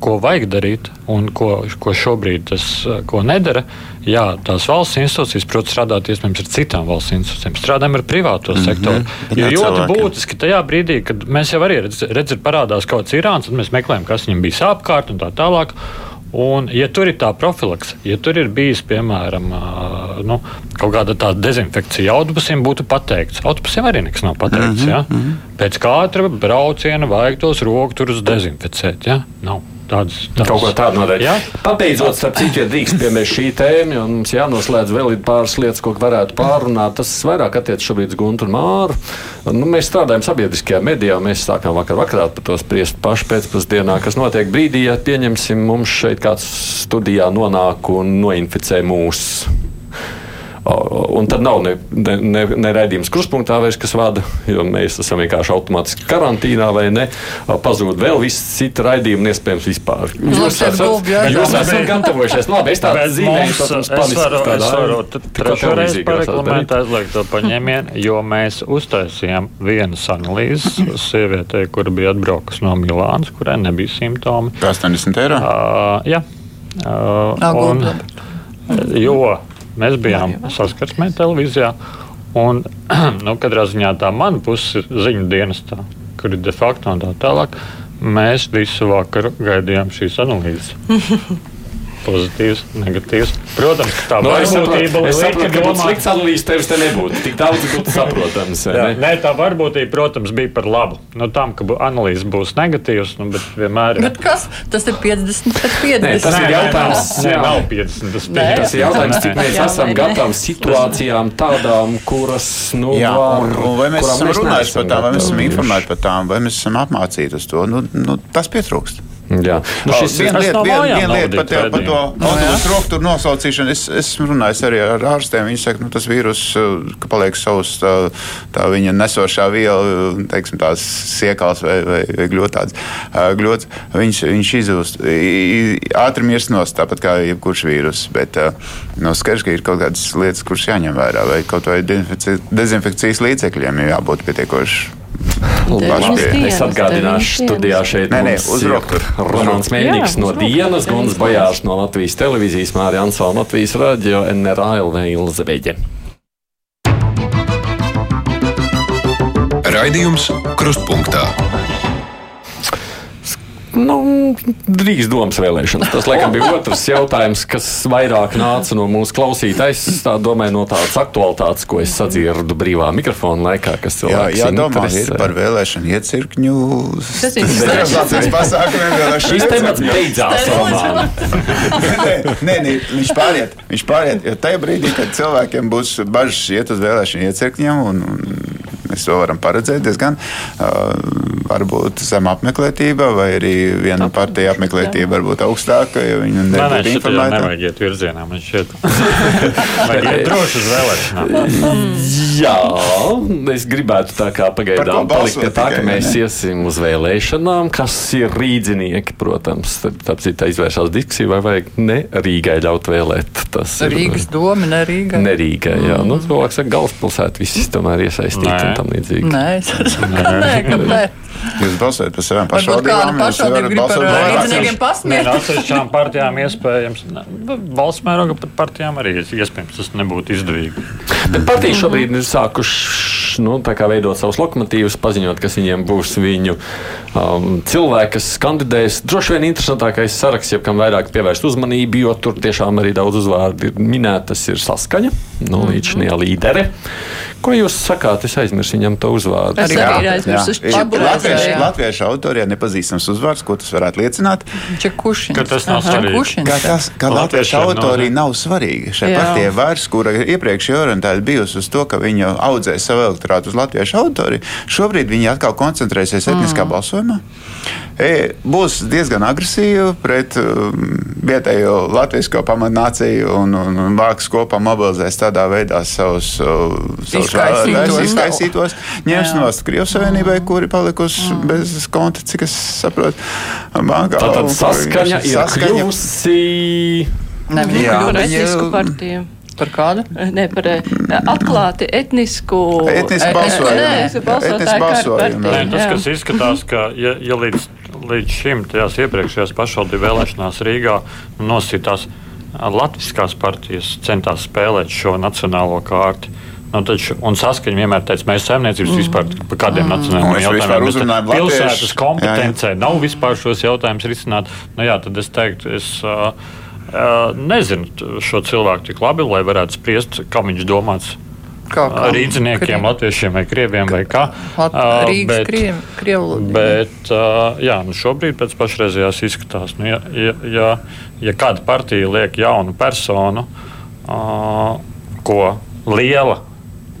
ko vajag darīt un ko, ko šobrīd tas, ko nedara, jā, tās valsts institūcijas, protams, strādāt iespējams ar citām valsts institūcijām, strādājam ar privāto mm -hmm. sektoru. Jo ļoti būtiski tajā brīdī, kad mēs jau arī redzam, redz, parādās kaut kāds Irāns, un mēs meklējam, kas viņam bija apkārt un tā tālāk. Un, ja tur ir tā profilakse, ja tur ir bijis piemēram nu, kaut kāda tāda dezinfekcija, autobusiem būtu pateikts. Autobusiem arī nekas nav pateikts. Mm -hmm. ja? Mhm. Pēc katra brauciena vajag tos rokturus dezinficēt. Ja? Nav. Tādas, tādas. Kaut ko tādu noteikti. Ja? Pabeidzot, starp citu, ja drīkst piemēst šī tēma, un mums jānoslēdz vēl ir pāris lietas, ko varētu pārunāt, tas vairāk attiec šobrīd uz Guntu un Māru. Nu, mēs strādājam sabiedriskajā medijā, mēs sākām vakar vakarā par to spriest pašu pēcpusdienā, kas notiek brīdī, ja pieņemsim mums šeit kāds studijā nonāk un noinficē mūsu Un tad nav ne, ne, ne, ne raidījums kruspunktā vairs, kas vada, jo mēs esam vienkārši automātiski karantīnā vai ne. Pazūd vēl viss citi raidījumi, iespējams, vispār. Jūs esat, jūs esat gatavojušies. Labi, es tādu zīmēju. Es varu, es varu trešoreiz pareklamēt aizliegt to paņēmienu, jo mēs uztaisījām vienas analīzes sievietei, kura bija atbraukusi no Milānas, kurai nebija simptomi. 80 eiro? Uh, jā. Uh, un, jo Mēs bijām saskarsmē televīzijā. Un, <clears throat> nu, katrā ziņā tā mana puse ir ziņu dienestā, kur ir de facto un tā tālāk. Mēs visu vakaru gaidījām šīs analīzes. <laughs> pozitīvs, negatīvs. Protams, tā no, varbūtība ir liela. Ja būtu slikts analīzes, tevis te nebūtu. Tik daudz būtu saprotams. Jā, ne? Nē, tā varbūtība, protams, bija par labu. No tam, ka analīzes būs negatīvas, nu, bet vienmēr. Bet kas? Tas ir 50 pret 50. Nē, tas nē, ir jautājums. Nē, nav, nav 50. Tas, nē, tas ir jautājums, cik mēs jā, esam gatavi situācijām tādām, kuras, nu, jā, var, vai mēs esam runājuši par tām, vai mēs esam informēti par tām, vai mēs esam apmācīti uz to. Nu, nu, tas pietrūkst. Jā, nu, šis ir viena lieta, vien, vien lieta par, te, par to autobusu rokturu nosaucīšanu. Es, es runājis arī ar ārstiem. Viņi saka, ka nu, tas vīrus, ka paliek savs tā, tā viņa nesošā viela, teiksim, tās siekals vai, vai, vai gļotāds. Gļots, viņš, viņš izzūst, ātri mirst nost, tāpat kā jebkurš vīrus. Bet nu, skaidrs, ka ir kaut kādas lietas, kuras jāņem vērā, vai kaut vai dezinfekcijas līdzekļiem jābūt pietiekoši Es atgādināšu, studijā šeit nē, nē, Romanis Mēģinājums no Dienas, Gunas Bojārs no Latvijas televīzijas, Mārija Ansona Latvijas radio, NRALV Ilzebeģe. Raidījums Krustpunktā nu, drīz domas vēlēšanas. Tas, laikam, bija otrs jautājums, kas vairāk nāca no mūsu klausītājs. Tā domāju, no tādas aktualitātes, ko es sadzirdu brīvā mikrofona laikā, kas cilvēks jā, jādomā ir par vēlēšanu iecirkņu. Tas pasākumiem. Šis temats beidzās. <laughs> nē, nē, nē, viņš pāriet. Viņš pāriet, jo tajā brīdī, kad cilvēkiem būs bažas iet uz vēlēšanu iecirkņiem un, un Mēs to varam paredzēt diezgan. Varbūt zem apmeklētība, vai arī viena partija apmeklētība var būt augstāka, jo viņi nebūtu informēti. Nevajag iet virzienā, man šķiet. <laughs> Vajag iet droši uz vēlēšanām. <laughs> Jā, es gribētu tā kā pagaidām palikt pie tā, ka mēs iesim uz vēlēšanām, kas ir rīdzinieki, protams. Tāpēc tā izvēršās diskusija, vai vajag ne Rīgai ļaut vēlēt. Tas Rīgas ir, doma, ne Rīgai. Ne Rīgai, jā. Mm. Nu, cilvēks saka, galvaspilsēta, visi tomēr iesaistīti tam līdzīgi. Nē, es saku, <laughs> ka nē, <laughs> kāpēc. Jūs balsojat par savām pašvaldībām. Pašvaldība grib par līdzīgiem pasniegt. Atsevišķām partijām iespējams, valsts mēroga pat partijām arī iespējams tas nebūtu izdevīgi. Bet partijas šobrīd ir sākušas nu, veidot savus lokomotīvus, paziņot, kas viņiem būs viņu um, cilvēki, kas kandidēs. Droši vien interesantākais saraksts, jeb kam vairāk pievērst uzmanību, jo tur tiešām arī daudz uzvārdu ir minētas, ir saskaņa, nu, līdz šī līdere. Ko jūs sakāt? Es aizmirsu viņam to uzvārdu. Es arī aizmirsu latviešu, latviešu autoriem nepazīstams uzvārds, ko tas varētu liecināt. Čekušins. Ka tas nav svarīgi. Ka, tas, ka latviešu autorija nav svarīga. Šai partijai vairs, kura iepriekš ir orientēta bijusi uz to, ka viņi audzē savu elektorātu uz latviešu auditoriju. Šobrīd viņi atkal koncentrēsies etniskā mm. balsojumā. E, būs diezgan agresīva pret um, vietējo latviešu pamatnāciju un, un, un vāks kopā mobilizēs tādā veidā savus, uh, savus vēlētājus, izkaisītos, ņems no Krievijas Savienībai, kuri palikusi mm. bez konta, cik es saprotu, bankā. Tātad saskaņa ir kļuvusi. Ne, viņi ir etnisku partiju. Par kādu? Ne, par eh, atklāti etnisku, etnisku balsojumu. Tas, kas izskatās, ka ja, ja līdz, līdz šim tajās iepriekšējās pašvaldību vēlēšanās Rīgā nosītās latviskās partijas centās spēlēt šo nacionālo kārtu. Nu, taču, un saskaņa vienmēr teica, mēs saimniecības mm. vispār par kādiem mm. nacionāliem jautājumiem pilsētas kompetencē jā, jā. nav vispār šos jautājumus risināt. Nu, jā, tad es teiktu, es uh, nezinu šo cilvēku tik labi, lai varētu spriest, kā viņš domāts. Kā, kā? Rīdziniekiem, krievi. latviešiem vai krieviem vai kā. Lat, Rīgas, bet, krievi, krievu, bet jā, nu šobrīd pēc pašreizējās izskatās, nu, ja, ja, ja, ja kāda partija liek jaunu personu, ko liela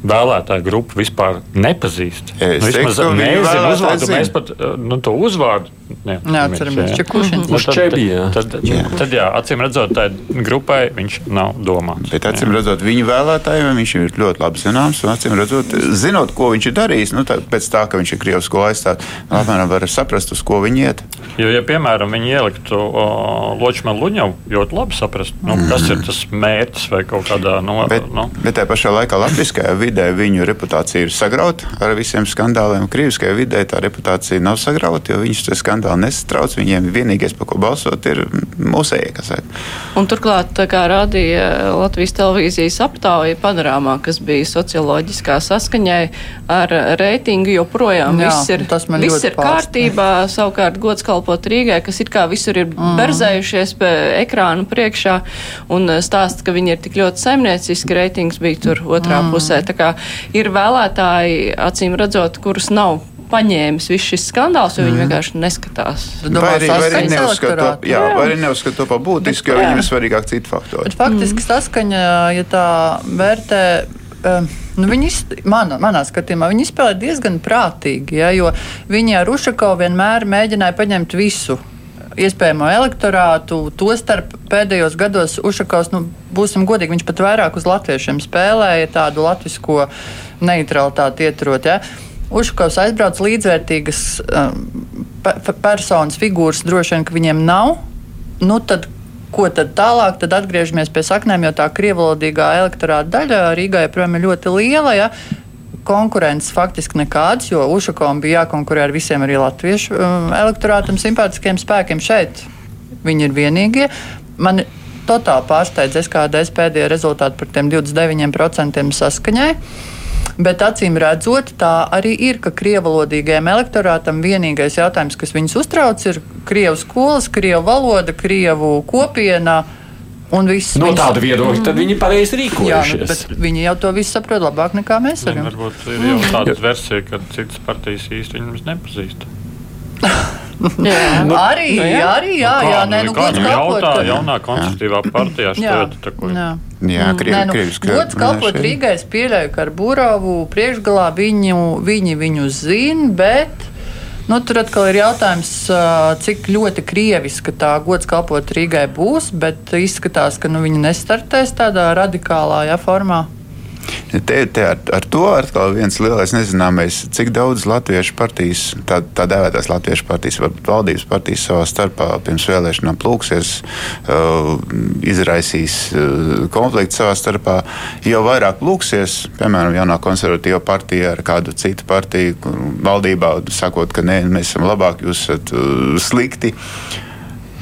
vēlētāju grupu vispār nepazīst. Es nu, vismaz nezinu uzvārdu, mēs pat nu, to uzvārdu neatceramies. Nu, tad, tad, jā. acīm redzot, tai grupai viņš nav domāts. Bet acīm jā. redzot, viņu vēlētājiem viņš ir ļoti labi zināms. Un acīm redzot, zinot, ko viņš ir darījis, nu, tā, pēc tā, ka viņš ir Krievijas skolu aizstāvs, nu, apmēram var saprast, uz ko viņi iet. Jo, ja, piemēram, viņi ieliktu Ločmanu Luņavu, ļoti labi saprast, nu, mm. kas ir tas mērķis vai kaut kādā no. Bet, nu. bet tajā pašā laikā latviskajā vidē viņu reputācija ir sagrauta ar visiem skandāliem. Krieviskajā vidē tā reputācija nav sagrauta, jo viņš to skandālu skandāli nesatrauc. Viņiem vienīgais, par ko balsot, ir mūsēji. Un turklāt, kā rādīja Latvijas televīzijas aptauja panorāmā, kas bija socioloģiskā saskaņai ar reitingu, joprojām Jā, viss ir, viss ir kārtībā. <laughs> Savukārt gods kalpot Rīgai, kas it kā visur ir mm. berzējušies pie ekrānu priekšā un stāst, ka viņi ir tik ļoti saimnieciski, reitings bija tur otrā mm. pusē. Kā ir vēlētāji, acīm redzot, kurus nav paņēmis viss šis skandāls, jo mm. viņi mhm. vienkārši neskatās. Vai arī, vai arī neuzskata neuzskat to par būtisku, jo viņiem ir svarīgāk citi faktori. Bet faktiski mm. saskaņa, ja tā vērtē. Um, nu, viņi, mana, manā skatījumā viņi spēlē diezgan prātīgi, ja, jo viņi ar Ušakovu vienmēr mēģināja paņemt visu iespējamo elektorātu. Tostarp pēdējos gados Ušakovs, nu, būsim godīgi, viņš pat vairāk uz latviešiem spēlēja tādu latvisko neutralitāti ieturot. Ja. Ušakovs aizbrauc līdzvērtīgas um, personas figūras, droši vien, ka viņiem nav. Nu, tad, ko tad tālāk? Tad atgriežamies pie saknēm, jo tā krievalodīgā elektorāta daļa Rīgā joprojām ir ļoti liela. Ja? Konkurences faktiski nekādas, jo Ušakovam bija jākonkurē ar visiem arī latviešu um, elektorātam, simpātiskiem spēkiem šeit. Viņi ir vienīgie. Man totāli pārsteidz SKDS pēdējie rezultāti par tiem 29% saskaņai. Bet acīm redzot, tā arī ir, ka krievalodīgajam elektorātam vienīgais jautājums, kas viņus uztrauc, ir krievu skolas, krievu valoda, krievu kopiena. No viņas... tāda viedokļa tad viņi pareizi rīkojušies. Jā, bet viņi jau to visu saprot labāk nekā mēs. Varam. Varbūt ir jau tāda versija, ka citas partijas īsti viņus nepazīst. <laughs> jā, nu, arī, nu, jā. arī, jā, nu, jā, nē, nu, kalpot. Jautā, jaunā konstruktīvā partijā šķiet, tā ko. Jā. Jā, krievi, nē, nu, krievis, gods kalpot Rīgai, es pieļauju, ka ar Buravu priekšgalā viņu, viņi viņu zina, bet. Nu, tur atkal ir jautājums, cik ļoti krieviska tā gods kalpot Rīgai būs, bet izskatās, ka nu, viņi nestartēs tādā radikālā ja, formā. Te, te ar, ar to atkal viens lielais nezināmais, cik daudz latviešu partijas, tā, tā dēvētās latviešu partijas, varbūt valdības partijas savā starpā pirms vēlēšanām plūksies, uh, izraisīs uh, konfliktu savā starpā. Jo vairāk plūksies, piemēram, jaunā konservatīva partija ar kādu citu partiju valdībā, sakot, ka nē, mēs esam labāki, jūs esat uh, slikti. Uh,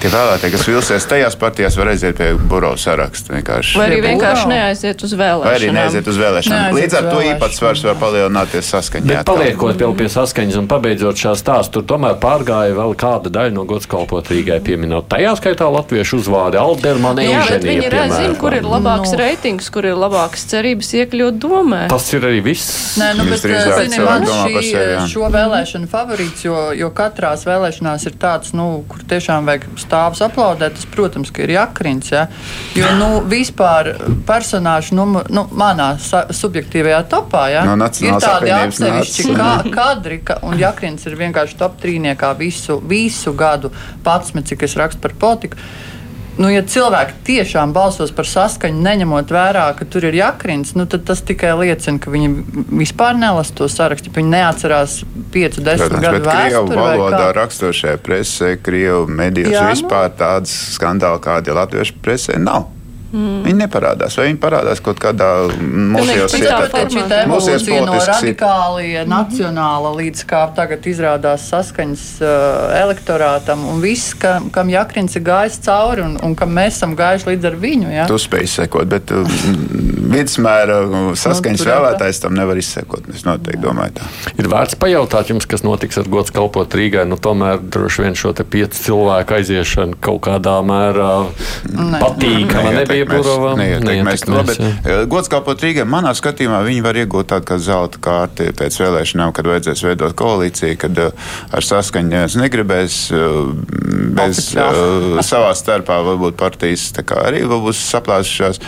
tie vēlētāji, kas vilsies tajās partijās, var aiziet pie bureau saraksta. Vienkārši. Vai arī vienkārši neaiziet uz vēlēšanām. Vai arī neaiziet uz vēlēšanām. Neaiziet Līdz ar to īpatsvars var palielināties saskaņā. Bet paliekot vēl pie saskaņas un pabeidzot šā stāstu, tur tomēr pārgāja vēl kāda daļa no gods kalpot Rīgai pieminot. Tajā skaitā latviešu uzvārdi Aldermana Jā, bet viņi zina, kur ir labāks no. reitings, kur ir labāks cerības iekļūt domē. Tas ir arī viss. Nē, nu, bet, zini, man šī, sevi, šo vēlēšanu favorīts, jo, jo katrās vēlēšanās ir tāds, nu, kur tiešām vajag stāvus aplaudēt, tas, protams, ir jakrins. Ja? Jo nu, vispār personāžu numur, nu, manā subjektīvajā topā ja? no ir tādi atsevišķi kā, kadri, ka, un jakrins ir vienkārši top trīniekā visu, visu gadu pats, cik es rakstu par politiku. Nu, ja cilvēki tiešām balsos par saskaņu, neņemot vērā, ka tur ir jakrins, nu, tad tas tikai liecina, ka viņi vispār nelasa to sarakstu. Viņi neatcerās 5, 10 gadu vēsturi. Krievu valodā rakstošajā presē, Krievu medijos Jā, vispār nu. tādas skandāli, kādi latviešu presē nav. Mm. Viņi neparādās, vai viņi parādās kaut kādā mūžīgās evolūcijā no radikālajā, nacionāla līdz kā tagad izrādās saskaņas uh, elektorātam un viss, ka, kam Jakrins ir gājis cauri un, un kam mēs esam gājuši līdz ar viņu. Ja? Tu spēj sekot, bet uh, vidusmēra saskaņas nu, vēlētājs tam nevar izsekot. Es noteikti domāju tā. Ir vērts pajautāt jums, kas notiks ar gods kalpot Rīgai. Nu, tomēr droši vien šo te piecu cilvēku aiziešanu kaut kādā mērā patīkama nebija Ieburovam neietekmēs. Eh, gods kalpot Rīgai, manā skatījumā viņi var iegūt tādu kā zelta kārti pēc vēlēšanām, kad vajadzēs veidot koalīciju, kad uh, ar saskaņu negribēs uh, bez savā starpā varbūt partijas arī būs saplāsušās,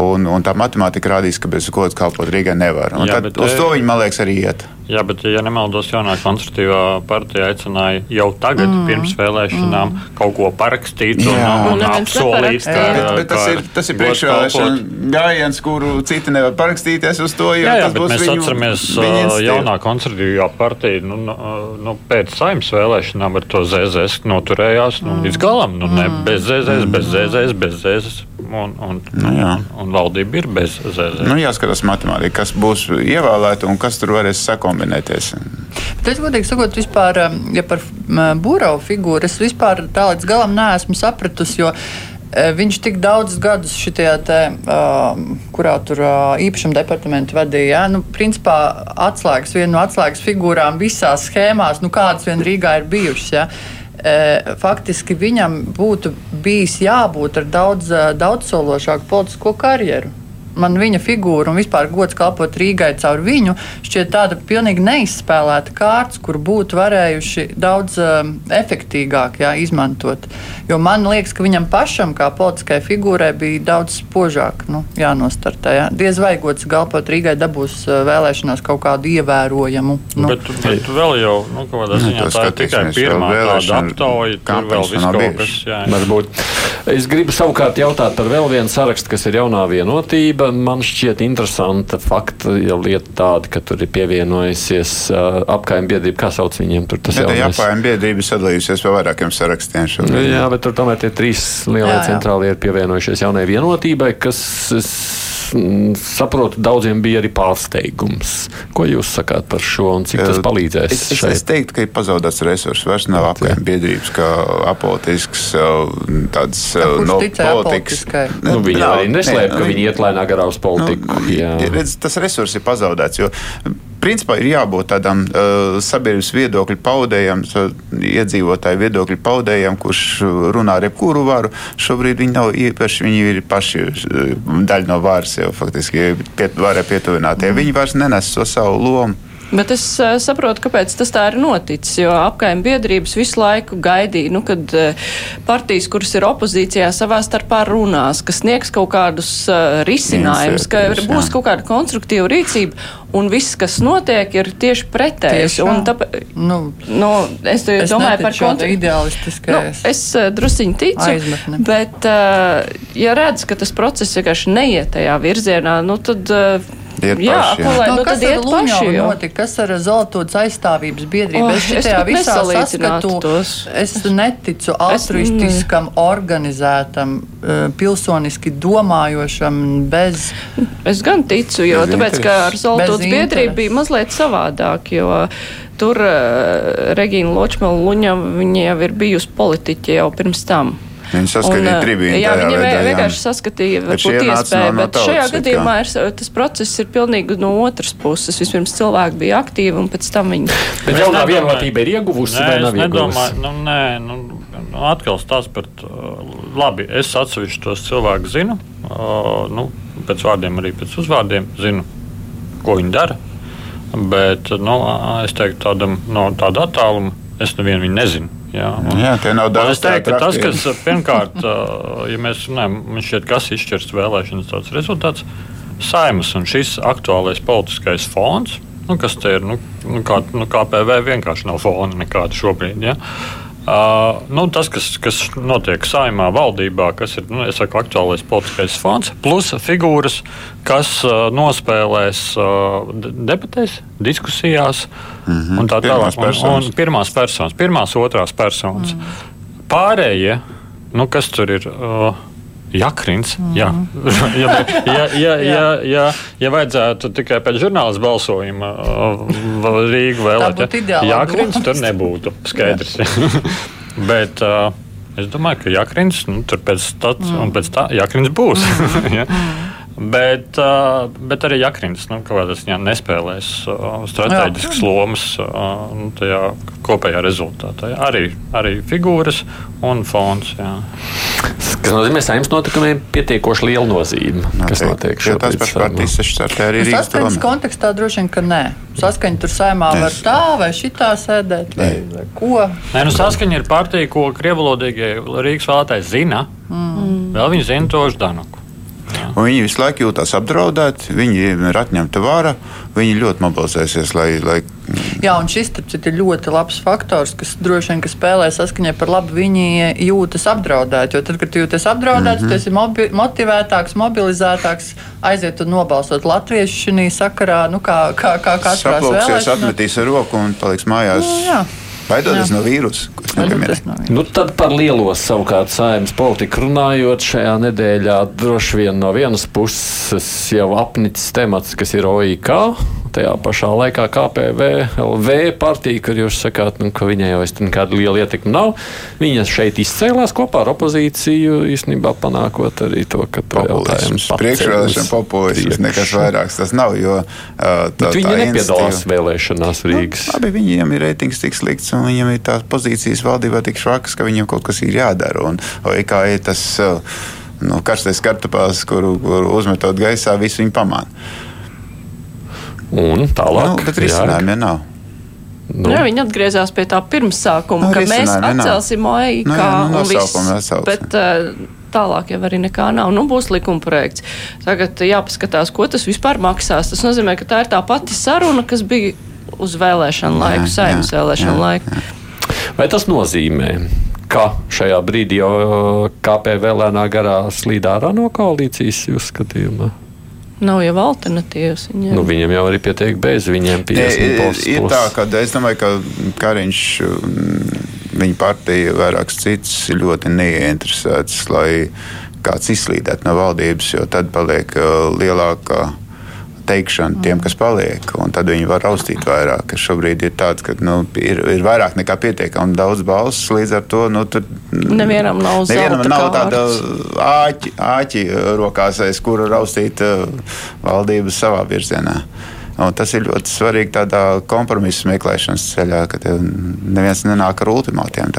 un, un tā matemātika rādīs, ka bez gods kalpot Rīgai nevar. Un Jā, tad bet, uz to viņi, man liekas, arī iet. Jā, bet, ja nemaldos, jaunā konstruktīvā partija aicināja jau tagad, mm. pirms vēlēšanām, mm. kaut ko parakstīt un, un, un apsolīt. Ka, bet, bet tas ir, tas ir priekšvēlēšana gājiens, kuru citi nevar parakstīties uz to. Jā, jā bet mēs viņu, atceramies, uh, jaunā konstruktīvā partija nu, nu, nu, pēc saimnes vēlēšanām ar to ZZS noturējās nu, mm. līdz galam. Nu, ne, bez ZZS, bez ZZS, bez ZZS. Un, un, nu, un, un valdība ir bez ZZS. Nu, jāskatās matemātika, kas būs ievēlēta un kas tur varēs sekot kombinēties. Bet es godīgi sakot, vispār, um, ja par Būrau figūru es vispār tā līdz galam neesmu sapratusi. E, viņš tik daudzus gadus šajā te, uh, kurā tur uh, īpašuma departamentu vadīja. Ja? Nu, principā atslēgas, viena no atslēgas figūrām visās schēmās, nu, kādas vien Rīgā ir bijušas. Ja? Faktiski viņam būtu bijis jābūt ar daudz, daudzsološāku politisko karjeru man viņa figūra un vispār gods kalpot Rīgai caur viņu šķiet tāda pilnīgi neizspēlēta kārts, kur būtu varējuši daudz um, efektīgāk jā, izmantot. Jo man liekas, ka viņam pašam, kā politiskai figūrai, bija daudz spožāk nu, jānostartē. Jā. Diez vai gods kalpot Rīgai dabūs uh, vēlēšanās kaut kādu ievērojamu. Nu. Bet, bet vēl jau nu, kādā ziņā nu, tā ir tikai pirmā tāda aptauja, tur vēl viss kaut kas jāņem. Es gribu savukārt jautāt par vēl vienu sarakstu, kas ir jaunā vienotība man šķiet interesanta fakta, ja lieta tāda, ka tur ir pievienojusies uh, apkaimē biedrība. Kā sauc viņiem? Tur tas jau ir. Apkaimē biedrība sadalījusies pa vairākiem sarakstiem. Šobrīd. Jā, bet tur tomēr tie trīs lielie centrālie ir pievienojušies jaunai vienotībai, kas. Saprotu, daudziem bija arī pārsteigums. Ko jūs sakāt par šo un cik tas palīdzēs? Es, es, es teiktu, ka ir pazaudēts resurss. Vairs nav apgājuma biedrības, kā apolitisks, tāds no politikas. Nu, viņi arī neslēp, ka viņi iet lēnā garā uz politiku. Nu, redz, tas resurss ir pazaudēts. Jo, principā ir jābūt tādam uh, sabiedrības viedokļu paudējam, iedzīvotāju viedokļu paudējam, kurš runā ar jebkuru varu. Šobrīd viņi nav īpaši, viņi ir paši uh, daļa no varas jau faktiski piet, varai pietuvinātie. Mm. Viņi vairs nenes to savu lomu. Bet es uh, saprotu, kāpēc tas tā ir noticis. Jo apkaimē biedrības visu laiku gaidīja, nu, kad uh, partijas, kuras ir opozīcijā, savā starpā runās, kas sniegs kaut kādus uh, risinājumus, ka būs jā. kaut kāda konstruktīva rīcība. Un viss, kas notiek, ir tieši pretējs. Tāpēc, nu, nu, es, es domāju par kontra... ideālistiskais. Nu, es drusiņi ticu, aizmetni. bet, ja redz, ka tas process vienkārši neiet tajā virzienā, nu, tad. Uh, Iet jā, paši, jā. Lai, no, nu, kas ar Luņovu notika? Kas ar Zeltotas aizstāvības biedrību? Oh, es šitajā visā saskatu, tos. es neticu altruistiskam, es, organizētam, eh, pilsoniski domājošam, bez. Es gan ticu, jo bez tāpēc, ka ar Zeltotas biedrību bija mazliet savādāk, jo tur uh, Regīna Ločmela Luņa, viņa jau ir bijusi politiķe jau pirms tam. Viņi saskatīja tribīnu. Jā, viņi veidā, vienkārši saskatīja varbūt iespēju, no, bet no šajā gadījumā ir, tas process ir pilnīgi no otras puses. Vispirms cilvēki bija aktīvi un pēc tam viņi. Bet jaunā vienotība ir ieguvusi nē, vai nav ieguvusi? Nu, nē, nu, nu, atkal stāsts par, labi, es atsevišķi tos cilvēkus zinu, uh, nu, pēc vārdiem arī pēc uzvārdiem zinu, ko viņi dara. Bet nu, es teiktu, tādam, no tāda attāluma es nevienu viņu nezinu. Jā, un, jā, tie nav daudz. Es teiktu, ka tas, kas <laughs> pirmkārt, ja mēs runājam, man šķiet, kas izšķirs vēlēšanas tāds rezultāts, saimas un šis aktuālais politiskais fons, nu, kas te ir, nu, nu, kā, nu, KPV vienkārši nav fona nekāda šobrīd. Ja? Uh, nu, tas, kas, kas notiek saimā, valdībā, kas ir nu, saku, aktuālais politiskais fonds, plus figūras, kas uh, nospēlēs uh, debatēs, diskusijās mm -hmm. un tā tālāk. Un, un pirmās personas, pirmās, otrās personas. Mm. Pārējie, nu, kas tur ir? Uh, Jakrins. Mm jā. <laughs> ja, ja, ja, ja, ja, ja vajadzētu tikai pēc žurnāla balsojuma uh, Rīgu vēlēt, ja Jakrins tur nebūtu skaidrs. <laughs> Bet uh, es domāju, ka Jakrins nu, tur pēc, tāds, mm. pēc tā Jakrins būs. Mm. <laughs> ja? mm. Bet, uh, bet arī Jakrins nu, ziņā, nespēlēs uh, strateģiskas lomas uh, nu, tajā kopējā rezultātā. Jā. Arī, arī figūras un fons. Jā. Kas nozīmē, ka saimnes notikumiem pietiekoši liela nozīme. Notiek. Kas notiek šobrīd? Tas pašs partijas sešsartē arī ir. Saskaņas kontekstā droši vien, ka nē. Saskaņa tur saimā var tā vai šitā sēdēt vai, vai ko. Nē, nu saskaņa ir partija, ko krievalodīgie Rīgas vēlētāji zina. Mm. Vēl viņi zina to Ždanuku. Viņi visu laiku jūtas apdraudēti, viņiem ir atņemta vara, viņi ļoti mobilizēsies. Lai, lai... Jā, un šis ir ļoti labs faktors, kas droši vien ka spēlē saskaņā par labu. Viņi jūtas apdraudēti. Jo tad, kad jūties apdraudēts, mm -hmm. tas ir mobi motivētāks, mobilizētāks, aiziet un nobalsot latviešu šajā sakarā, nu, kā, kā, kā katrā vēlēšanā. Atmetīs ar roku un paliks mājās. Nu, jā. Baidoties no vīrusa. Nu, tad par lielo savukārt saimnes politiku runājot, šajā nedēļā droši vien no vienas puses jau apnicis temats, kas ir OIK. Tajā pašā laikā KPV, LV partija, kur jūs sakāt, nu, ka viņai jau nekāda liela ietekme nav. Viņa šeit izcēlās kopā ar opozīciju, īstenībā panākot arī to, ka jautājums priekšvēlēšana populisms nekas vairāks tas nav, jo uh, tā, viņi nepiedalās vēlēšanās Rīgas. Nu, labi, viņiem ir reitings tik slikts un viņiem ir tās pozīcijas valdībā tik švakas, ka viņiem kaut kas ir jādara. Un OIK ir tas nu, karstais kartupēlis, kuru, kuru uzmetot gaisā, visu viņi pamāna. Un tālāk. Nu, bet risinājumi ja nav. Nu. Jā, viņi atgriezās pie tā pirmsākuma, nu, ka mēs atcelsim OIK nu, jā, nu, un viss. Bet uh, tālāk jau arī nekā nav. Nu, būs likuma projekts. Tagad jāpaskatās, ko tas vispār maksās. Tas nozīmē, ka tā ir tā pati saruna, kas bija uz vēlēšanu laiku, saimnes vēlēšanu jā, laiku. Jā. Vai tas nozīmē, ka šajā brīdī jau KPV lēnā garā slīd ārā no koalīcijas jūsu skatījumā? Nav jau alternatīvas. Viņiem, nu, viņiem jau arī pietiek bez viņiem. Ir, ir tā, ka es domāju, ka Kariņš, mm, viņa partija, vairākas citas ir ļoti neieinteresētas, lai kāds izslīdētu no valdības, jo tad paliek lielāka teikšanu tiem, kas paliek. Tad viņi var raustīt vairāk. Šobrīd ir tāds, ka nu, ir, ir vairāk nekā pietiekami daudz balsu. Līdz ar to nu, tur, nevienam nav, nevienam nav tāda āķi, āķi rokās, aiz kura raustīt uh, valdības savā virzienā. Un tas ir ļoti svarīgi tādā kompromisa meklēšanas ceļā, ka neviens nenāk ar ultimātiem.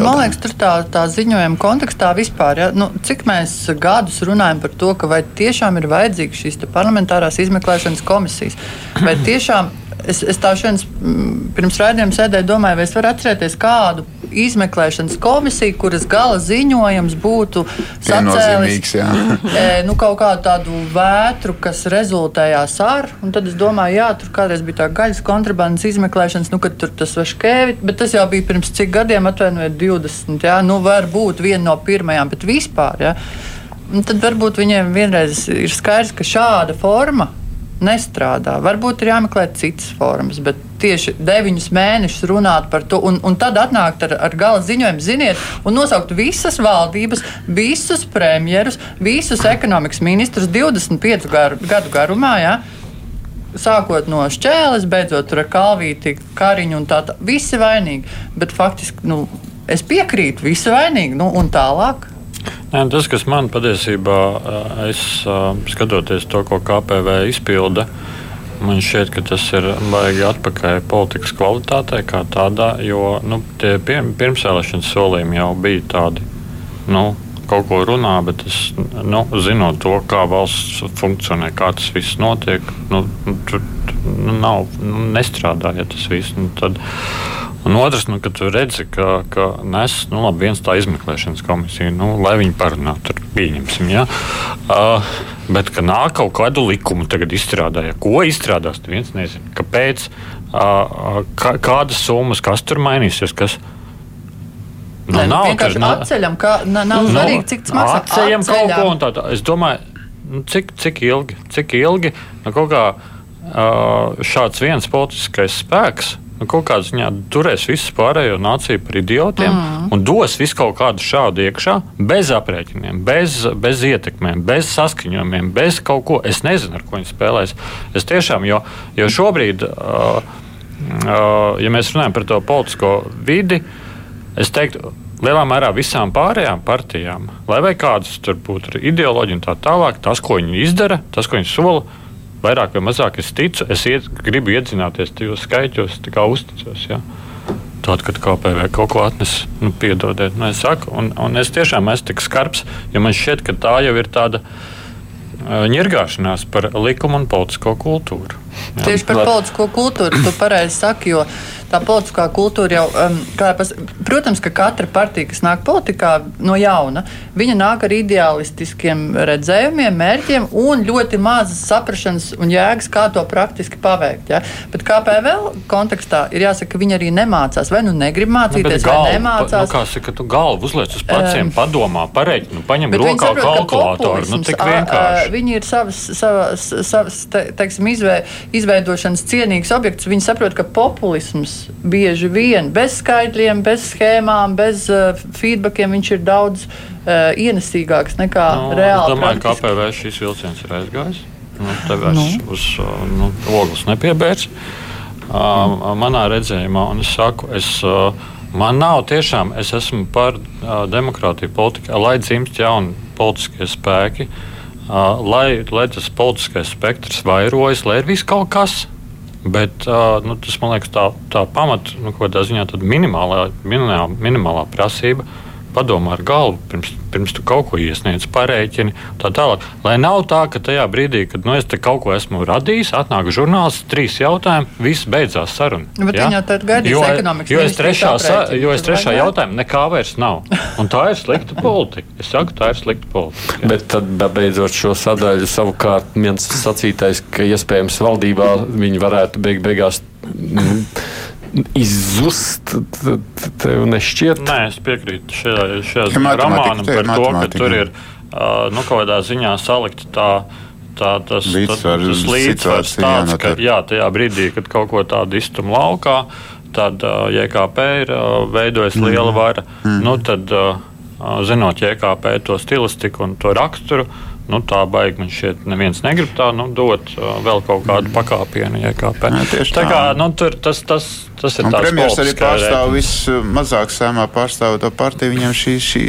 Man liekas, tur tā, tā ziņojuma kontekstā vispār, ja, nu, cik mēs gadus runājam par to, ka vai tiešām ir vajadzīgas šīs parlamentārās izmeklēšanas komisijas, vai tiešām es, es tā šodien mm, pirms raidījuma sēdēju, domāju, vai es varu atcerēties kādu izmeklēšanas komisiju, kuras gala ziņojums būtu sacēlis <laughs> e, nu, kaut kādu tādu vētru, kas rezultējās ar. Tad es domāju, jā, tur kādreiz bija tā gaļas kontrabandas izmeklēšanas, nu, kad tur tas vaškēvi, bet tas jau bija pirms cik gadiem, atvainojiet, 20. Jā, nu, varbūt viena no pirmajām, bet vispār. Jā. Un tad varbūt viņiem vienreiz ir skaidrs, ka šāda forma nestrādā. Varbūt ir jāmeklē citas formas, bet tieši deviņus mēnešus runāt par to, un, un tad atnākt ar, ar gala ziņojumu, ziniet, un nosaukt visas valdības, visus premjerus, visus ekonomikas ministrus 25 garu, gadu garumā. Ja? Sākot no šķēles, beidzot ar kalvīti, kariņu un tā tālāk. Visi vainīgi. Bet faktiski nu, es piekrītu, visi vainīgi. Nu, un tālāk Nē, tas, kas man patiesībā, es skatoties to, ko KPV izpilda, man šķiet, ka tas ir baigi atpakaļ politikas kvalitātei kā tādā, jo nu, tie pirmsvēlēšanas solījumi jau bija tādi. Nu, Kaut ko runā, bet es nu, zinot to, kā valsts funkcionē, kā tas viss notiek, nu, tur nu, nav, nu, nestrādāja tas viss. Nu, tad, Un otrs, nu, kad tu redzi, ka, ka nes nu, labi, viens tā izmeklēšanas komisija, nu, lai viņi parunā, tur pieņemsim. Ja? Uh, bet, ka nāk kaut kādu likumu tagad izstrādāja, ko izstrādās, neviens nezina. Kāpēc, uh, kā, kādas summas, kas tur mainīsies, kas Nu, Nē, nav vienkārši tur, atceļam, ka nav nu, svarīgi, cik tas maksā. Atceļam kaut ko un tā. tā. Es domāju, nu, cik, cik ilgi, cik ilgi nu, kaut kā uh, šāds viens politiskais spēks nu, kaut kādā ziņā turēs visu pārējo nāciju par idiotiem mm. un dos visu kaut kādu šādu iekšā, bez aprēķiniem, bez, bez ietekmēm, bez saskaņojumiem, bez kaut ko. Es nezinu, ar ko viņi spēlēs. Es tiešām, jo, jo šobrīd, uh, uh, ja mēs runājam par to politisko vidi, Es teiktu, lielā mērā visām pārējām partijām, lai vai kādas tur būtu ideoloģija un tā tālāk, tas, ko viņi izdara, tas, ko viņi sola, vairāk vai mazāk es ticu, es iet, gribu iedzināties tajos skaitos, tā kā uzticos. Ja? Tad, kad KPV kaut ko atnes, nu, piedodiet, nu, es saku, un, un es tiešām esmu tik skarbs, jo man šķiet, ka tā jau ir tāda ņirgāšanās par likumu un politisko kultūru. Jā. Tieši par politisko kultūru tu pareizi saki, jo tā politiskā kultūra jau, um, pas, protams, ka katra partija, kas nāk politikā no jauna, viņa nāk ar ideālistiskiem redzējumiem, mērķiem un ļoti mazas saprašanas un jēgas, kā to praktiski paveikt. Ja? Bet KPV kontekstā ir jāsaka, ka viņi arī nemācās, vai nu negrib mācīties, nu, galvu, vai nemācās. Nu, kā saka, tu galvu uzliec uz pleciem, um, padomā, pareiķi, nu, paņem rokā kalkulātoru. Nu, tik vienkārši. Viņi ir savas, savas, savas te, teiksim, izvē, izveidošanas cienīgs objekts. Viņi saprot, ka populisms bieži vien bez skaitļiem, bez schēmām, bez uh, feedbackiem viņš ir daudz uh, ienesīgāks nekā no, nu, reāli. Es domāju, ka APV šīs vilciens ir aizgājis. Nu, tev es nu. uz uh, nu, ogles nepiebērs. Uh, manā redzējumā, un es saku, es, uh, man nav tiešām, es esmu par uh, demokrātiju politikā, lai dzimst jauni politiskie spēki, uh, lai, lai tas politiskais spektrs vairojas, lai ir viss kaut kas. Bet nu, tas man liekas, tā, tā pamata, nu, kādā ziņā minimālā, minimālā, minimālā prasība padomā ar galvu, pirms, pirms tu kaut ko iesniedz, parēķini tā tālāk. Lai nav tā, ka tajā brīdī, kad nu, es te kaut ko esmu radījis, atnāk žurnāls, trīs jautājumi, viss beidzās saruna. Nu, bet ja? viņi jau tad gaidīs ekonomikas. Jo es trešā, sa, jo es trešā jautājumā nekā vairs nav. Un tā ir slikta politika. Es saku, tā ir slikta politika. Ja? Bet tad, beidzot, šo sadaļu savukārt viens sacītais, ka iespējams valdībā viņi varētu beig beigās. Mm, izzust, tev nešķiet? Nē, es piekrītu šajā, šajā romānam par to, ka tur ir nu, kaut kādā ziņā salikta tā. Tā, tas līdzsvars, tāds, jā, ka jā, tajā brīdī, kad kaut ko tādu iztum laukā, tad uh, JKP ir uh, veidojas mm. liela vara. Mm. Nu, tad, uh, zinot JKP to stilistiku un to raksturu, nu, tā baigi man šķiet, neviens negrib tā nu, dot uh, vēl kaut kādu pakāpienu JKP. Jā, tā. tā kā nu, tur tas. tas Tas ir premjerministrs arī pārstāv vismazāk sēmā pārstāvoto partiju. Viņam šī, šī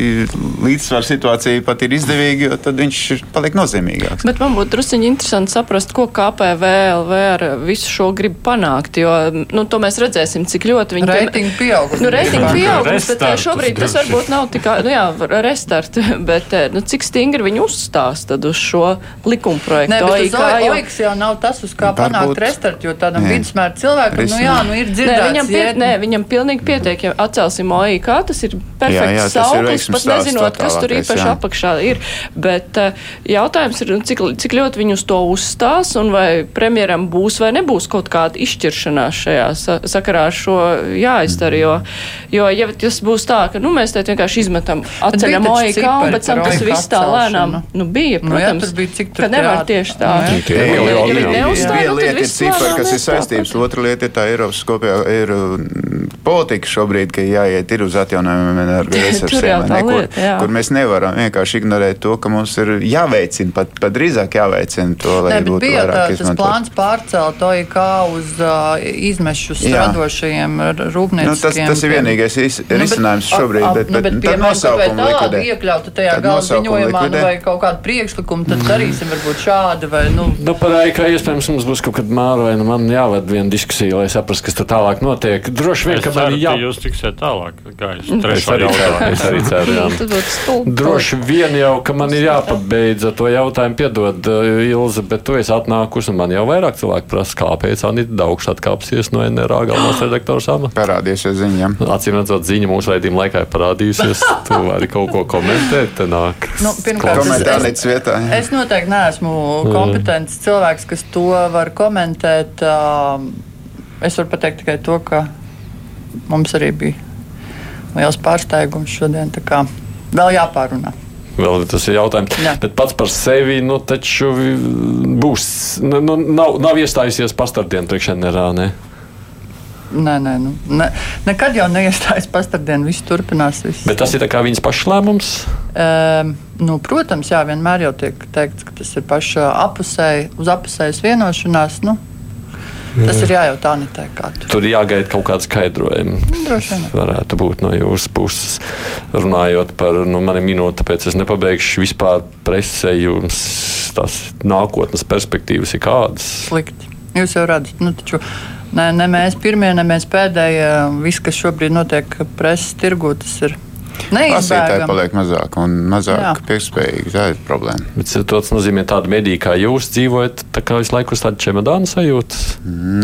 līdzsvara situācija pat ir izdevīga, jo tad viņš paliek nozīmīgāks. Bet man būtu druskuļi interesanti saprast, ko KPVLV ar visu šo grib panākt. Jo nu, to mēs redzēsim, cik ļoti viņi reitingu pieaug. Nu, reitingu pieaugums, bet eh, šobrīd tas varbūt nav tikai nu, jā, restart, <laughs> bet eh, nu, cik stingri viņi uzstās tad uz šo likumprojektu. Nē, bet OIK. OIK jau nav tas, uz kā panākt restart, jo tādam vidusmēra cilvēkam, nu jā, nu ir dzirdēts viņam, pie, nē, viņam pilnīgi pietiek, ja atcelsim OIK, tas ir perfekts sauklis, pat nezinot, kas tur īpaši jā. apakšā ir. Bet uh, jautājums ir, cik, cik ļoti viņi uz to uzstās un vai premjeram būs vai nebūs kaut kāda izšķiršanās šajā sa sakarā ar šo jāizdara. Jo, jo ja tas būs tā, ka nu, mēs te vienkārši izmetam, atceļam OIK un pēc tam tas viss tā lēnām nu, bija, protams, nu, jā, bija, ka nevar tieši tā. Viena lieta ir cifra, kas ir saistības, otra lieta ir tā Eiropas kopējā ir mm, politika šobrīd, ka jāiet uz atjaunojumiem energoresursiem, <laughs> ne, kur, lieta, kur mēs nevaram vienkārši ignorēt to, ka mums ir jāveicina, pat, pat drīzāk jāveicina to, lai ne, būtu vairāk tā, izmantot. Tas plāns pārcelt to kā uz uh, izmešus radošajiem rūpnieciskiem. Nu, tas, tas ir vienīgais nu, risinājums nu, šobrīd, bet, bet, bet, bet tad nosaukumu likvidē. Iekļautu tajā gala ziņojumā nu, vai kaut kādu priekšlikumu, tad darīsim varbūt šādu vai, nu. Nu, par AIK iespējams mums būs kaut kad māra vai nu man jāved viena diskusija, lai saprastu, kas tad tālāk vairāk notiek. Droši vien, ka man ir jā. ka jūs tiksiet tālāk. Gājus, Es ceru, jautājumu. es arī ceru, jā. <laughs> Stulbi. Droši vien jau, ka man ir jāpabeidz ar to jautājumu, piedod, uh, Ilze, bet tu esi atnākusi un man jau vairāk cilvēku prasa, kāpēc Anita Daugšs atkāpsies no NRA galvenās redaktors amata. Parādīsies ziņām. Acīm redzot, ziņa mūsu raidījuma laikā ir parādījusies. Tu vari kaut ko komentēt, te nāk. Nu, pirmkārt, es- līdz vietā. jā. Es noteikti neesmu kompetents cilvēks, kas to var komentēt. ā, Es varu pateikt tikai to, ka mums arī bija liels pārsteigums šodien. Vēl jāpārunā. Vēl tas ir jautājums. Jā. Bet pats par sevi, nu, taču būs. Nu, nu, nav, nav iestājusies pastardienu priekšā NRA. Ne? Nē, nē, nu, ne, nekad jau neiestājas pastardienu, viss turpinās. Viss. Bet tas ir viņas pašs lēmums. Um, nu, protams, jā, vienmēr jau tiek teikts, ka tas ir paša apusēji, uz apusējas vienošanās. Nu, tas ir jājautā Anitē, tur. Jāgaida kaut kāda skaidrojuma. Droši vien. Varētu būt no jūsu puses. Runājot par nu, mani minūti, tāpēc es nepabeigšu vispār presē jums tās nākotnes perspektīvas ir kādas. Slikti. Jūs jau redzat, nu, taču ne, ne mēs pirmie, ne mēs pēdējie. Viss, kas šobrīd notiek preses tirgū, tas ir neizbēgami. paliek mazāk un mazāk piespējīgi. Tā ir problēma. Bet tas nozīmē, ka tāda medija kā jūs dzīvojat, tā kā visu laiku uz tādu čemodānu sajūtu.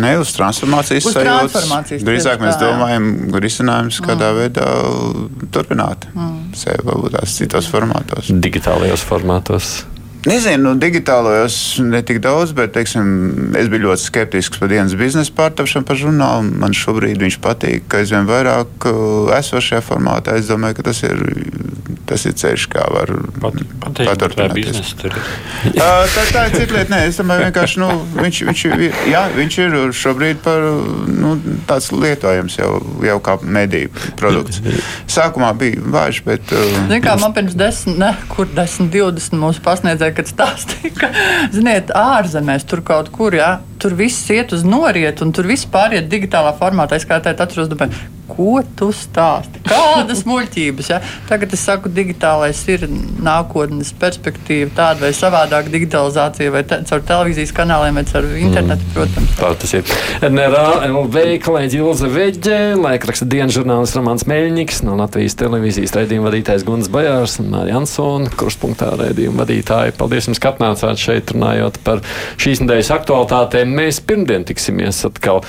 Ne uz transformācijas Uz sajūtas. transformācijas, Drīzāk mēs tā, domājam, risinājums, kādā veidā turpināt sevi varbūt tās citos formātos. Digitālajos formātos. Nezinu, nu, digitālajos ne tik daudz, bet teiksim, es biju ļoti skeptisks par dienas biznesa pārtapšanu par žurnālu. Man šobrīd viņš patīk, ka aizvien vairāk uh, esošajā formātā. Es domāju, ka tas ir, tas ir ceļš, kā var Pat, patīk, vai paturpināties. biznesa tur ir. <laughs> Uh, tā, tā ir cita lieta. Nē, es domāju, vienkārši nu, viņš, viņš, ir, jā, viņš ir šobrīd par, nu, tāds lietojams jau, jau kā mediju produkts. Sākumā bija vājš, bet. Uh, Ziniet, kā man pirms desmit, ne, kur 10, 20 mūsu pasniedzēja, kad stāstīja, ka, ziniet, ārzemēs tur kaut kur, jā, tur viss iet uz noriet, un tur viss pāriet digitālā formātā. Es kā tādu atceros, domāju, ko tu stāsti? Kādas muļķības? Ja? Tagad es saku, digitālais ir nākotnes perspektīva, tāda vai savādāka digitalizācija, vai te, caur televīzijas kanāliem, vai caur internetu, protams. Tā tas ir. NRA LV kolēģi Ilze Veģe, laikraksta dienas žurnālists Ramāns Meļņiks, no Latvijas televīzijas raidījuma vadītājs Guns Bajārs un Mārija Ansona, kurspunktā raidījuma vadītāji. Paldies jums, ka atnācāt šeit runājot par šīs nedēļas aktualitātēm. Mēs pirmdien tiksimies atkal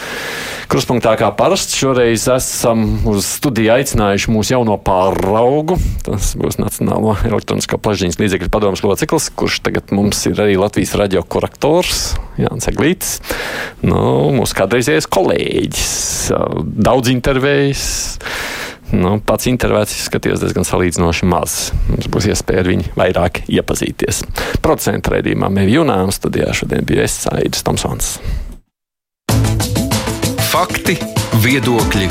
kruspunktā kā parasts. Šoreiz esam uz studiju aicinājuši mūsu jauno pāraugu. Tas būs Nacionālo elektronisko plašsaziņas līdzekļu padomus loceklis, kurš tagad mums ir arī Latvijas radio korektors Jānis Eglīts. Nu, mūsu kādreizējais kolēģis, daudz intervējis. Nu, pats intervētas izskatījās diezgan salīdzinoši maz. Mums būs iespēja ar viņu vairāk iepazīties. Procentu raidījumā Mēģinājumā Junām studijā šodien bija es Aidis Tomsons. Fakti, viedokļi,